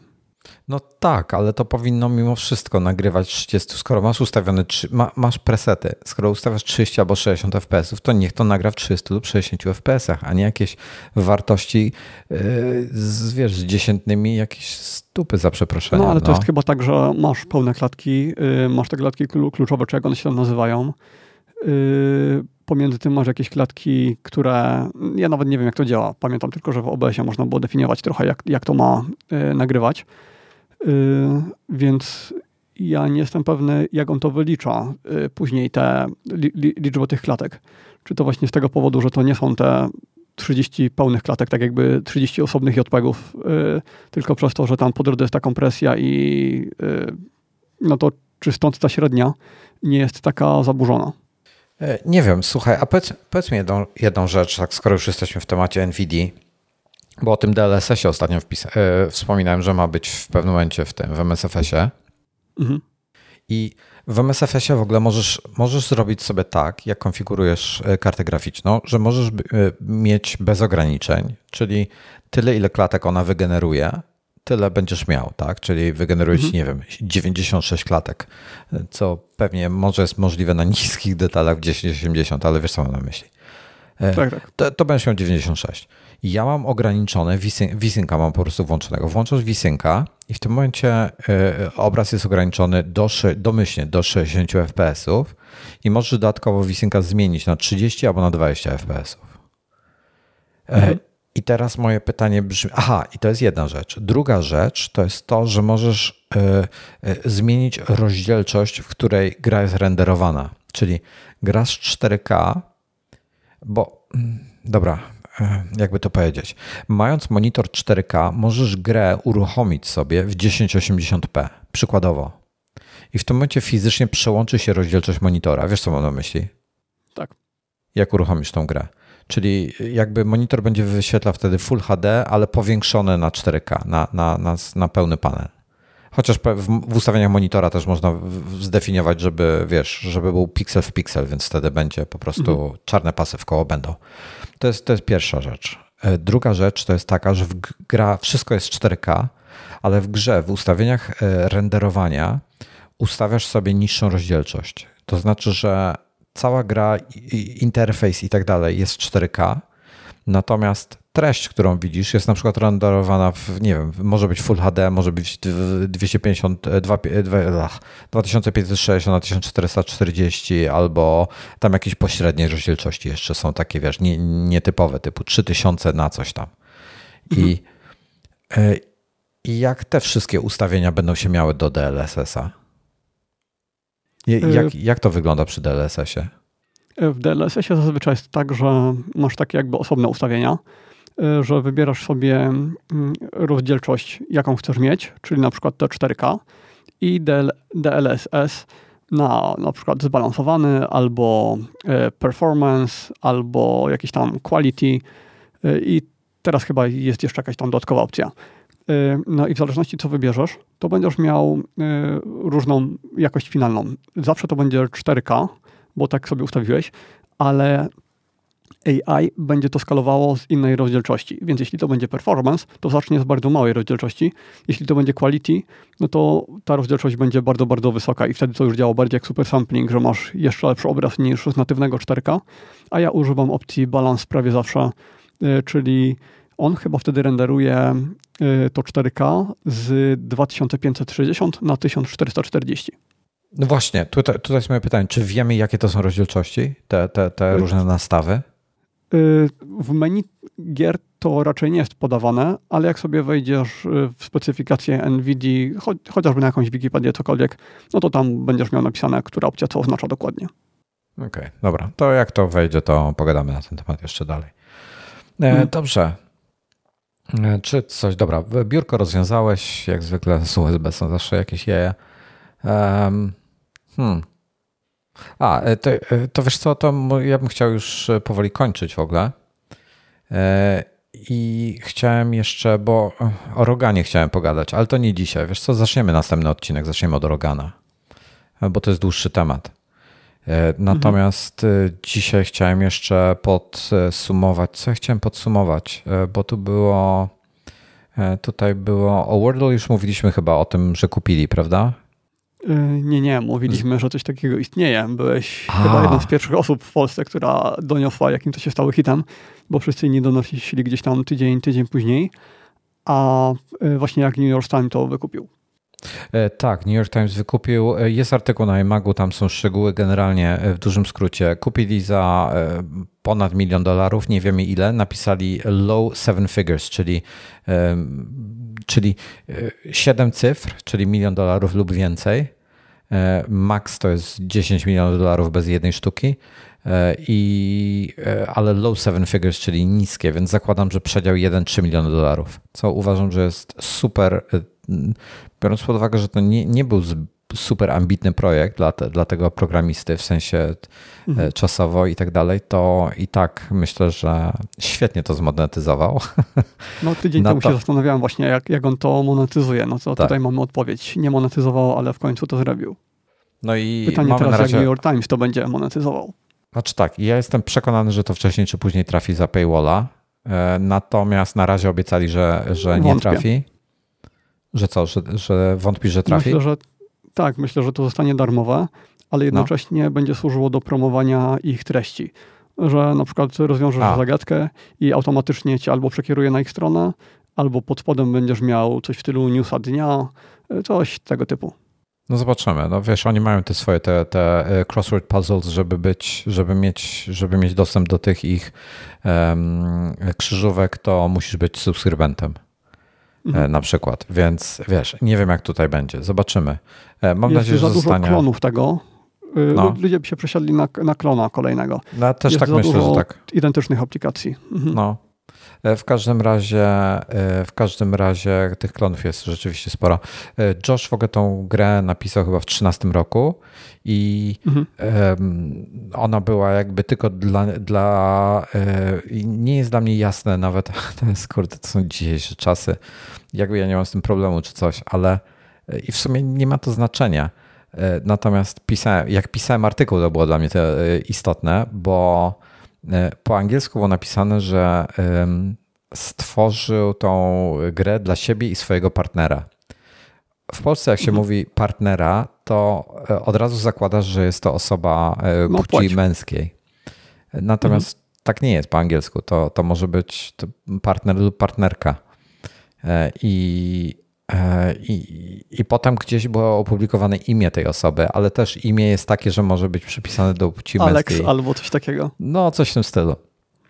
No tak, ale to powinno mimo wszystko nagrywać 30. Skoro masz ustawione, ma, masz presety, skoro ustawiasz 30 albo 60 fps, to niech to nagra w 30 lub 60 fps, a nie jakieś wartości yy, z, wiesz, z dziesiętnymi jakieś stupy za przeproszeniem. No ale to no. jest chyba tak, że masz pełne klatki, yy, masz te klatki kluczowe, czy jak one się tam nazywają. Yy, pomiędzy tym masz jakieś klatki, które ja nawet nie wiem, jak to działa. Pamiętam tylko, że w OBS-ie można było definiować trochę, jak, jak to ma yy, nagrywać. Y, więc ja nie jestem pewny, jak on to wylicza y, później, te liczbę tych klatek. Czy to właśnie z tego powodu, że to nie są te 30 pełnych klatek, tak jakby 30 osobnych JPEGów, y, tylko przez to, że tam po drodze jest ta kompresja i no to czy stąd ta średnia nie jest taka zaburzona? E, nie wiem, słuchaj, a powiedz, powiedz mi jedną, jedną rzecz, tak skoro już jesteśmy w temacie NVIDIA, bo o tym DLSS-ie ostatnio wpisa- e, wspominałem, że ma być w pewnym momencie w tym, w MSFS-ie. Mhm. I w MSFS-ie w ogóle możesz, możesz zrobić sobie tak, jak konfigurujesz e, kartę graficzną, że możesz mieć bez ograniczeń, czyli tyle, ile klatek ona wygeneruje, tyle będziesz miał, tak? Czyli wygeneruje ci, mhm. nie wiem, 96 klatek, co pewnie może jest możliwe na niskich detalach w 1080, ale wiesz co mam na myśli. Tak, tak. To, to będziesz miał 96 ja mam ograniczone, wisynka mam po prostu włączonego. Włączasz wisynka i w tym momencie y, obraz jest ograniczony do, domyślnie do 60 fps i możesz dodatkowo wisynka zmienić na 30 albo na 20 fps. E, mhm. I teraz moje pytanie brzmi, aha, i to jest jedna rzecz. Druga rzecz to jest to, że możesz y, y, zmienić rozdzielczość, w której gra jest renderowana. Czyli grasz 4K, bo mm, dobra, E, jakby to powiedzieć, mając monitor 4K, możesz grę uruchomić sobie w 1080p, przykładowo. I w tym momencie fizycznie przełączy się rozdzielczość monitora. Wiesz, co mam na myśli? Tak. Jak uruchomisz tą grę? Czyli jakby monitor będzie wyświetlał wtedy Full HD, ale powiększony na 4K, na, na, na, na pełny panel. Chociaż w, w, ustawieniach monitora też można zdefiniować, żeby, wiesz, żeby był piksel w piksel, więc wtedy będzie po prostu mhm. czarne pasy w koło będą. To jest, to jest pierwsza rzecz. E, druga rzecz to jest taka, że w gra wszystko jest 4K, ale w grze, w ustawieniach e, renderowania ustawiasz sobie niższą rozdzielczość. To znaczy, że cała gra, interfejs i tak dalej jest 4K, natomiast treść, którą widzisz, jest na przykład renderowana w, nie wiem, może być Full HD, może być 250, 2560 na 1440 albo tam jakieś pośrednie rozdzielczości jeszcze są takie, wiesz, nie, nietypowe, typu 3000 na coś tam. I, mhm. E, I jak te wszystkie ustawienia będą się miały do DLSS-a? Jak, e, jak to wygląda przy DLSS-ie? W DLSS-ie zazwyczaj jest tak, że masz takie jakby osobne ustawienia, Y, że wybierasz sobie mm, rozdzielczość, jaką chcesz mieć, czyli na przykład te 4K i DLSS na na przykład zbalansowany albo y, performance, albo jakiś tam quality y, i teraz chyba jest jeszcze jakaś tam dodatkowa opcja. No i w zależności co wybierzesz, to będziesz miał różną jakość finalną. Zawsze to będzie 4K, bo tak sobie ustawiłeś, ale AI będzie to skalowało z innej rozdzielczości. Więc jeśli to będzie performance, to zacznie z bardzo małej rozdzielczości. Jeśli to będzie quality, no to ta rozdzielczość będzie bardzo, bardzo wysoka i wtedy to już działa bardziej jak super sampling, że masz jeszcze lepszy obraz niż z natywnego 4K. A ja używam opcji balance prawie zawsze, y, czyli on chyba wtedy renderuje y, to 4K z 2560 na 1440. No właśnie, tutaj, tutaj jest moje pytanie. Czy wiemy, jakie to są rozdzielczości, te, te, te y, różne nastawy? Y, w menu gier to raczej nie jest podawane, ale jak sobie wejdziesz w specyfikację NVIDIA, cho chociażby na jakąś Wikipedię, cokolwiek, no to tam będziesz miał napisane, która opcja co oznacza dokładnie. Okej, okay, dobra. To jak to wejdzie, to pogadamy na ten temat jeszcze dalej. E, mhm. Dobrze. E, czy coś, dobra, biurko rozwiązałeś, jak zwykle z USB są zawsze jakieś jeje. Um, hmm. A, e, to, e, to wiesz co, to ja bym chciał już powoli kończyć w ogóle. I chciałem jeszcze, bo o Roganie chciałem pogadać, ale to nie dzisiaj. Wiesz co, zaczniemy następny odcinek, zaczniemy od Rogana. bo to jest dłuższy temat. Natomiast mhm. dzisiaj chciałem jeszcze podsumować. Co ja chciałem podsumować? Bo tu było. Tutaj było. O Wordle już mówiliśmy chyba o tym, że kupili, prawda? Nie, nie, mówiliśmy, że coś takiego istnieje. Byłeś A. chyba jedną z pierwszych osób w Polsce, która doniosła, jakim to się stało hitem, bo wszyscy inni donosili gdzieś tam tydzień, tydzień później, a właśnie jak New York Times to wykupił. E, tak, New York Times wykupił. E, jest artykuł na iMagu, tam są szczegóły. Generalnie e, w dużym skrócie kupili za ponad milion dolarów, nie wiemy ile. Napisali low seven figures, czyli, czyli 7 cyfr, czyli milion dolarów lub więcej. Max to jest 10 milionów dolarów bez jednej sztuki. I, ale low seven figures, czyli niskie, więc zakładam, że przedział 1-3 miliony dolarów, co uważam, że jest super biorąc pod uwagę, że to nie, nie był super ambitny projekt dla, te, dla tego programisty w sensie e, mhm. czasowo i tak dalej, to i tak myślę, że świetnie to zmonetyzował. No tydzień temu to... się zastanawiałem właśnie, jak, jak on to monetyzuje. No to tak. tutaj mamy odpowiedź. Nie monetyzował, ale w końcu to zrobił. No i Pytanie teraz, razie... jak New York Times to będzie monetyzował. Znaczy tak, ja jestem przekonany, że to wcześniej czy później trafi za paywalla, e, natomiast na razie obiecali, że, że nie trafi. Że co, że, że wątpisz, że trafi? Myślę, że tak, myślę, że to zostanie darmowe, ale no. jednocześnie no. będzie służyło do promowania ich treści. Że na przykład rozwiążesz A. zagadkę i automatycznie cię albo przekieruje na ich stronę, albo pod spodem będziesz miał coś w stylu newsa dnia, coś tego typu. No zobaczymy. No wiesz, oni mają te swoje te, te e, crossword puzzles, żeby być, żeby mieć, żeby mieć dostęp do tych ich um, krzyżówek, to musisz być subskrybentem. E, mhm. na przykład. Więc wiesz, nie wiem jak tutaj będzie. Zobaczymy. E, mam Jest nadzieję, że za zostanie... dużo klonów tego. Y, no. Ludzie by się przesiadli na, na klona kolejnego. No, też Jest tak myślę, że tak. identycznych aplikacji. Mhm. No, E, w każdym razie, e, w każdym razie tych klonów jest rzeczywiście sporo. E, Josh w ogóle tą grę napisał chyba w 13 roku i mhm. ona była jakby tylko dla, dla nie jest dla mnie jasne nawet, to jest kurde, to są dzisiejsze czasy, jakby ja nie mam z tym problemu czy coś, ale i w sumie nie ma to znaczenia. Natomiast pisałem, jak pisałem artykuł, to było dla mnie to istotne, bo E, po angielsku było napisane, że stworzył tą grę dla siebie i swojego partnera. W Polsce, jak się mhm. mówi partnera, to e, od razu zakładasz, że jest to osoba e, no, płci męskiej. Natomiast mhm. tak nie jest po angielsku. To, to może być partner lub partnerka. I E, I, I potem gdzieś było opublikowane imię tej osoby, ale też imię jest takie, że może być przypisane do płci Alex męskiej. albo coś takiego. No, coś w tym stylu.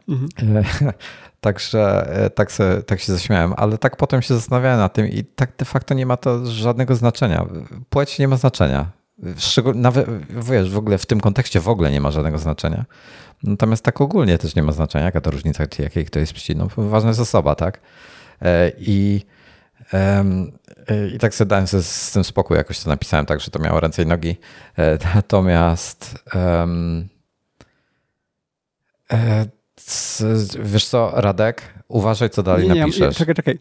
Mhm. E, także e, tak, se, tak się zaśmiałem, ale tak potem się zastanawiałem na tym i tak de facto nie ma to żadnego znaczenia. Płeć nie ma znaczenia. Szczegól, nawet wiesz, w ogóle w tym kontekście w ogóle nie ma żadnego znaczenia. Natomiast tak ogólnie też nie ma znaczenia, jaka to różnica, jakiej kto jest płci. No, ważna jest osoba, tak? I Y, I tak sobie dałem z, z tym spokój, jakoś to napisałem tak, że to miało ręce i nogi. E, natomiast wiesz co, Radek, uważaj, co dalej nie, napiszesz. Nie, czekaj, czekaj.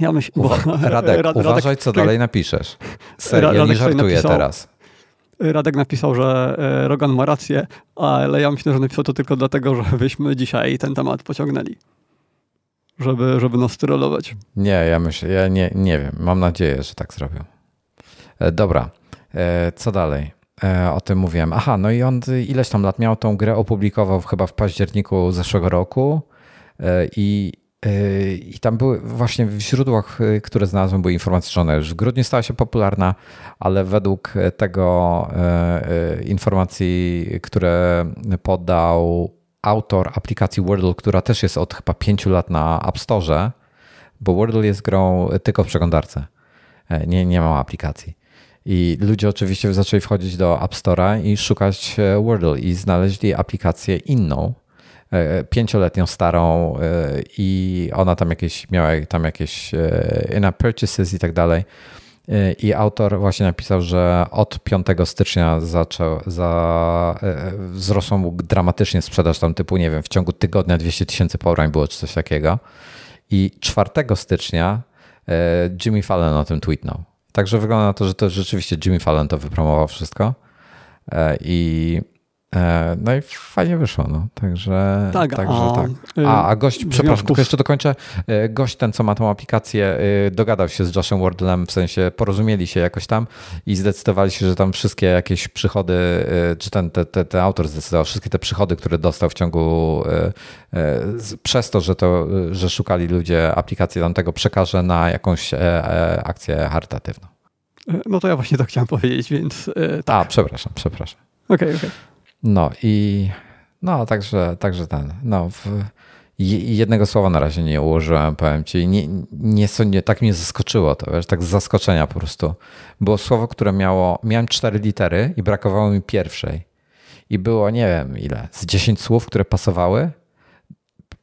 Ja myśl, bo, Radek, Radek, uważaj, co czekaj. dalej napiszesz. Serio, ja nie żartuję napisał, teraz. Radek napisał, że e, Rogan ma rację, ale ja myślę, że napisał to tylko dlatego, żebyśmy dzisiaj ten temat pociągnęli żeby, żeby nas trollować. Nie, ja myślę, ja nie, nie wiem. Mam nadzieję, że tak zrobią. E, dobra, e, co dalej? E, o tym mówiłem. Aha, no i on ileś tam lat miał tą grę, opublikował chyba w październiku zeszłego roku i, i tam były właśnie w źródłach, które znalazłem, były informacje, że ona już w grudniu stała się popularna, ale według tego informacji, które podał autor aplikacji Wordle, która też jest od chyba pięciu lat na App Store, bo Wordle jest grą tylko w przeglądarce. E, nie, nie ma aplikacji. I ludzie oczywiście zaczęli wchodzić do App Store'a i szukać e, Wordle i znaleźli aplikację inną, e, pięcioletnią starą i ona tam jakieś miała tam jakieś in-app purchases i tak dalej. I autor właśnie napisał, że od 5 stycznia zaczął, za, e, wzrosła mu dramatycznie sprzedaż tam typu, nie wiem, w ciągu tygodnia 200 tysięcy pobrań było czy coś takiego. I 4 stycznia e, Jimmy Fallon o tym tweetnął. Także wygląda na to, że to rzeczywiście Jimmy Fallon to wypromował wszystko. I E, no i fajnie wyszło, no. Także tak. Także, a, tak. A, a gość, przepraszam, tylko jeszcze dokończę. E, gość ten, co ma tą aplikację, e, dogadał się z Joshem Wardlem, w sensie porozumieli się jakoś tam i zdecydowali się, że tam wszystkie jakieś przychody, czy ten, te, te, ten autor zdecydował, wszystkie te przychody, które dostał w ciągu przez to, że to, że szukali ludzie aplikacji tamtego, przekaże na jakąś akcję charytatywną. No to ja właśnie to chciałem powiedzieć, więc tak. A, przepraszam, przepraszam. Okej, okay, okej. Okay. No i no, także, także ten. No, w, jednego słowa na razie nie ułożyłem, powiem ci. Nie, nie, nie, tak mnie zaskoczyło to, wiesz, tak z zaskoczenia po prostu. Było słowo, które miało, miałem cztery litery i brakowało mi pierwszej. I było, nie wiem ile, z dziesięć słów, które pasowały.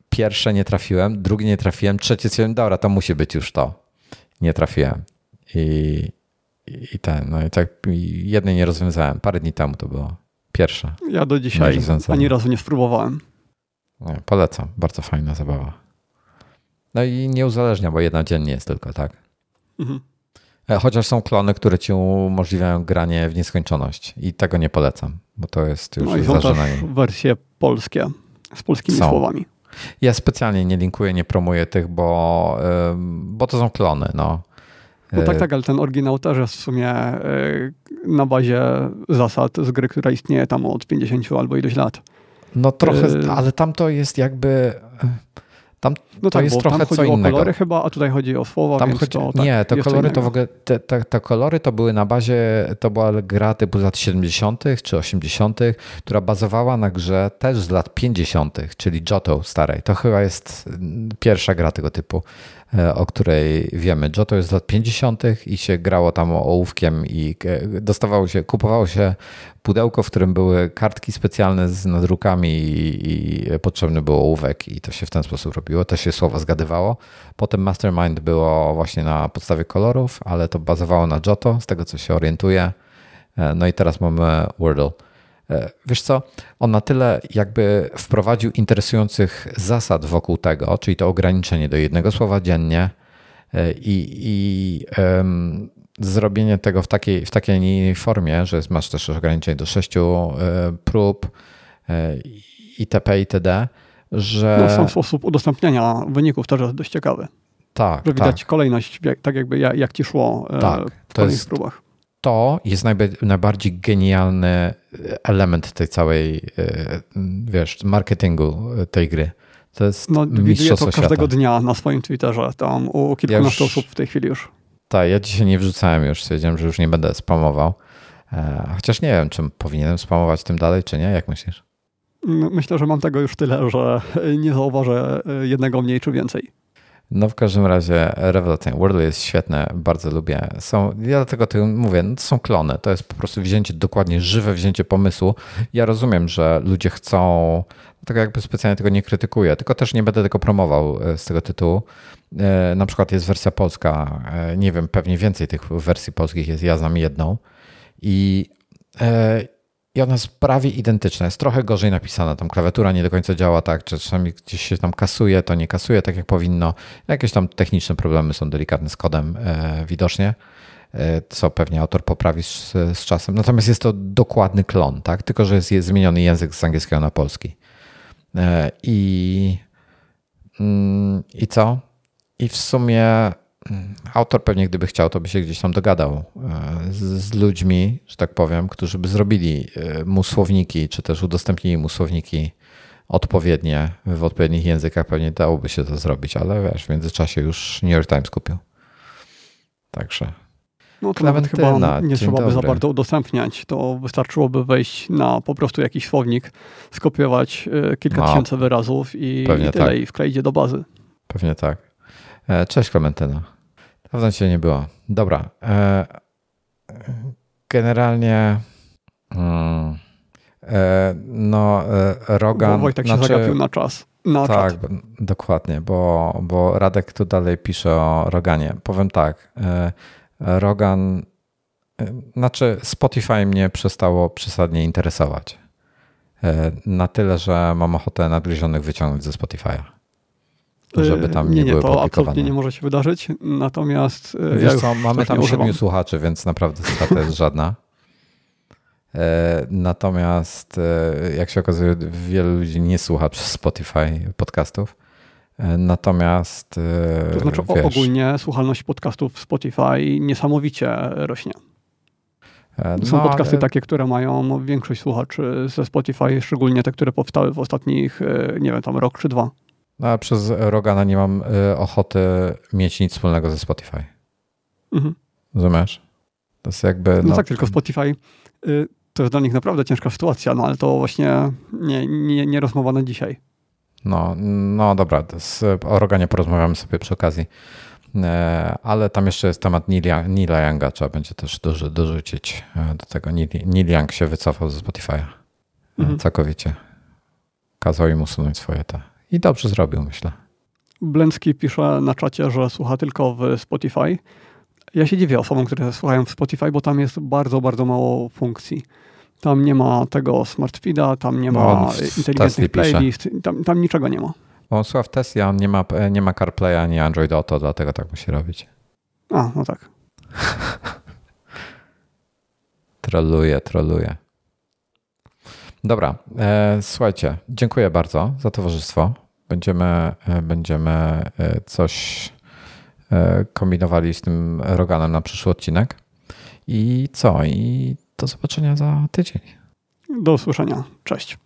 Pierwsze nie trafiłem, drugie nie trafiłem, trzecie stwierdziłem, dobra, to musi być już to. Nie trafiłem. I, i ten, no i tak jednej nie rozwiązałem. Parę dni temu to było. Pierwsza. Ja do dzisiaj ani razu nie spróbowałem. Nie, polecam. Bardzo fajna zabawa. No i nie uzależnia, bo jedna dziennie jest tylko, tak? Mhm. E, chociaż są klony, które ci umożliwiają granie w nieskończoność i tego nie polecam, bo to jest już no i są też wersje polskie z polskimi są. słowami. Ja specjalnie nie linkuję, nie promuję tych, bo, bo to są klony. No. No tak, e, tak, ale ten oryginał też jest w sumie e, na bazie zasad z gry, która istnieje tam od 50 albo ileś lat. No trochę, e, ale tam to jest jakby... Tam no to tak, jest trochę tam co innego. o kolory chyba, a tutaj chodzi o słowa, tam chodzi, to, tak, Nie, to kolory to w ogóle, te, te, te, kolory to były na bazie, to była gra typu z lat 70. czy 80., która bazowała na grze też z lat 50., czyli Joto starej. To chyba jest pierwsza gra tego typu. E, o której wiemy. Joto jest z lat 50. i się grało tam ołówkiem i e, dostawało się, kupowało się pudełko, w którym były kartki specjalne z nadrukami i, potrzebny był ołówek i to się w ten sposób robiło. To się słowa zgadywało. Potem Mastermind było właśnie na podstawie kolorów, ale to bazowało na Joto, z tego co się orientuję. E, no i teraz mamy Wordle. E, wiesz co, on na tyle jakby wprowadził interesujących zasad wokół tego, czyli to ograniczenie do jednego słowa dziennie e, i, i um, zrobienie tego w takiej, w takiej formie, że masz też ograniczenie do sześciu e, prób itp. itd., że... No, sam sposób udostępniania wyników też jest dość ciekawy. Tak, Że widać tak. kolejność, tak jakby jak, jak ci szło tak, w to jest, próbach to jest najbardziej genialny element tej całej, e, wiesz, marketingu tej gry. To jest no, widuję to każdego świata. dnia na swoim Twitterze, tam u kilkunastu ja osób w tej chwili już. Tak, ja dzisiaj nie wrzucałem już, stwierdziłem, że już nie będę spamował. E, chociaż nie wiem, czy powinienem spamować tym dalej, czy nie, jak myślisz? Myślę, że mam tego już tyle, że nie zauważę jednego mniej czy więcej. No w każdym razie rewelacyjne. Wordle jest świetne, bardzo lubię. Są, ja dlatego tym mówię, no to są klony. To jest po prostu wzięcie, dokładnie żywe wzięcie pomysłu. Ja rozumiem, że ludzie chcą, tak jakby specjalnie tego nie krytykuję, tylko też nie będę tego promował e, z tego tytułu. E, na przykład jest wersja polska, e, nie wiem, pewnie więcej tych wersji polskich jest, ja znam jedną. I i ona jest prawie identyczna. Jest trochę gorzej napisana. Tam klawiatura nie do końca działa tak, czy czasami gdzieś się tam kasuje, to nie kasuje tak jak powinno. Jakieś tam techniczne problemy są delikatne z kodem e, widocznie, e, co pewnie autor poprawi z, z, czasem. Natomiast jest to dokładny klon, tak? tylko że jest, jest zmieniony język z angielskiego na polski. E, I, mm, I co? I w sumie autor pewnie gdyby chciał, to by się gdzieś tam dogadał e, z, z, ludźmi, że tak powiem, którzy by zrobili e, mu słowniki, czy też udostępnili mu słowniki odpowiednie w odpowiednich językach. Pewnie dałoby się to zrobić, ale wiesz, w międzyczasie już New York Times kupił. Także. No to nawet chyba nie trzeba by za bardzo udostępniać. To wystarczyłoby wejść na po prostu jakiś słownik, skopiować e, kilka no, tysięcy wyrazów i, i tyle tak. i wkleić do bazy. Pewnie tak. Cześć Klementyna. Dawno cię nie było. Dobra. E, generalnie mm, e, no e, Rogan... Bo Wojtek znaczy, się zagapił na czas. Na tak, dokładnie, bo, bo Radek tu dalej pisze o Roganie. Powiem tak, Rogan, znaczy Spotify mnie przestało przesadnie interesować. Na tyle, że mam ochotę nadgryzionych wyciągnąć ze Spotify'a. Żeby tam nie, nie, nie były to absolutnie nie może się wydarzyć. Natomiast Wiesz ja co, mamy tam siedmiu słuchaczy, więc naprawdę strata jest żadna. E, Natomiast e, jak się okazuje, wielu ludzi nie słucha przez Spotify podcastów. E, Natomiast To znaczy wiesz, ogólnie słuchalność podcastów w Spotify niesamowicie rośnie. e, Są no, podcasty ale- takie, które mają większość słuchaczy ze Spotify, szczególnie te, które powstały w ostatnich, nie wiem, tam rok czy dwa. No, a przez Rogana nie mam e, ochoty mieć nic wspólnego ze Spotify. Mhm. Rozumiesz? To jest jakby. No, tak, tylko Spotify y, to jest dla nich naprawdę ciężka sytuacja, no ale to właśnie nie, nie, nie rozmowa na dzisiaj. No, no dobra, z, o Roganie porozmawiamy sobie przy okazji. E, Ale tam jeszcze jest temat Nila, Nila Younga, trzeba będzie też dorzu, dorzucić do tego. Neil, Neil Young się wycofał ze Spotify'a Mhm. całkowicie. Kazał im usunąć swoje te. I dobrze zrobił, myślę. Blęcki pisze na czacie, że słucha tylko w Spotify. Ja się dziwię osobom, które słuchają w Spotify, bo tam jest bardzo, bardzo mało funkcji. Tam nie ma tego smart feeda, tam nie No, ma Tesli inteligentnych playlist, tam, tam niczego nie ma. Bo on słucha w Tesla, on nie ma, e, nie ma CarPlaya ani Android Auto, dlatego tak musi robić. A, no tak. Troluje, troluje. Dobra, e, słuchajcie, dziękuję bardzo za towarzystwo. Będziemy, e, będziemy e, coś kombinowali z tym Roganem na przyszły odcinek. I co? I do zobaczenia za tydzień. Do usłyszenia. Cześć.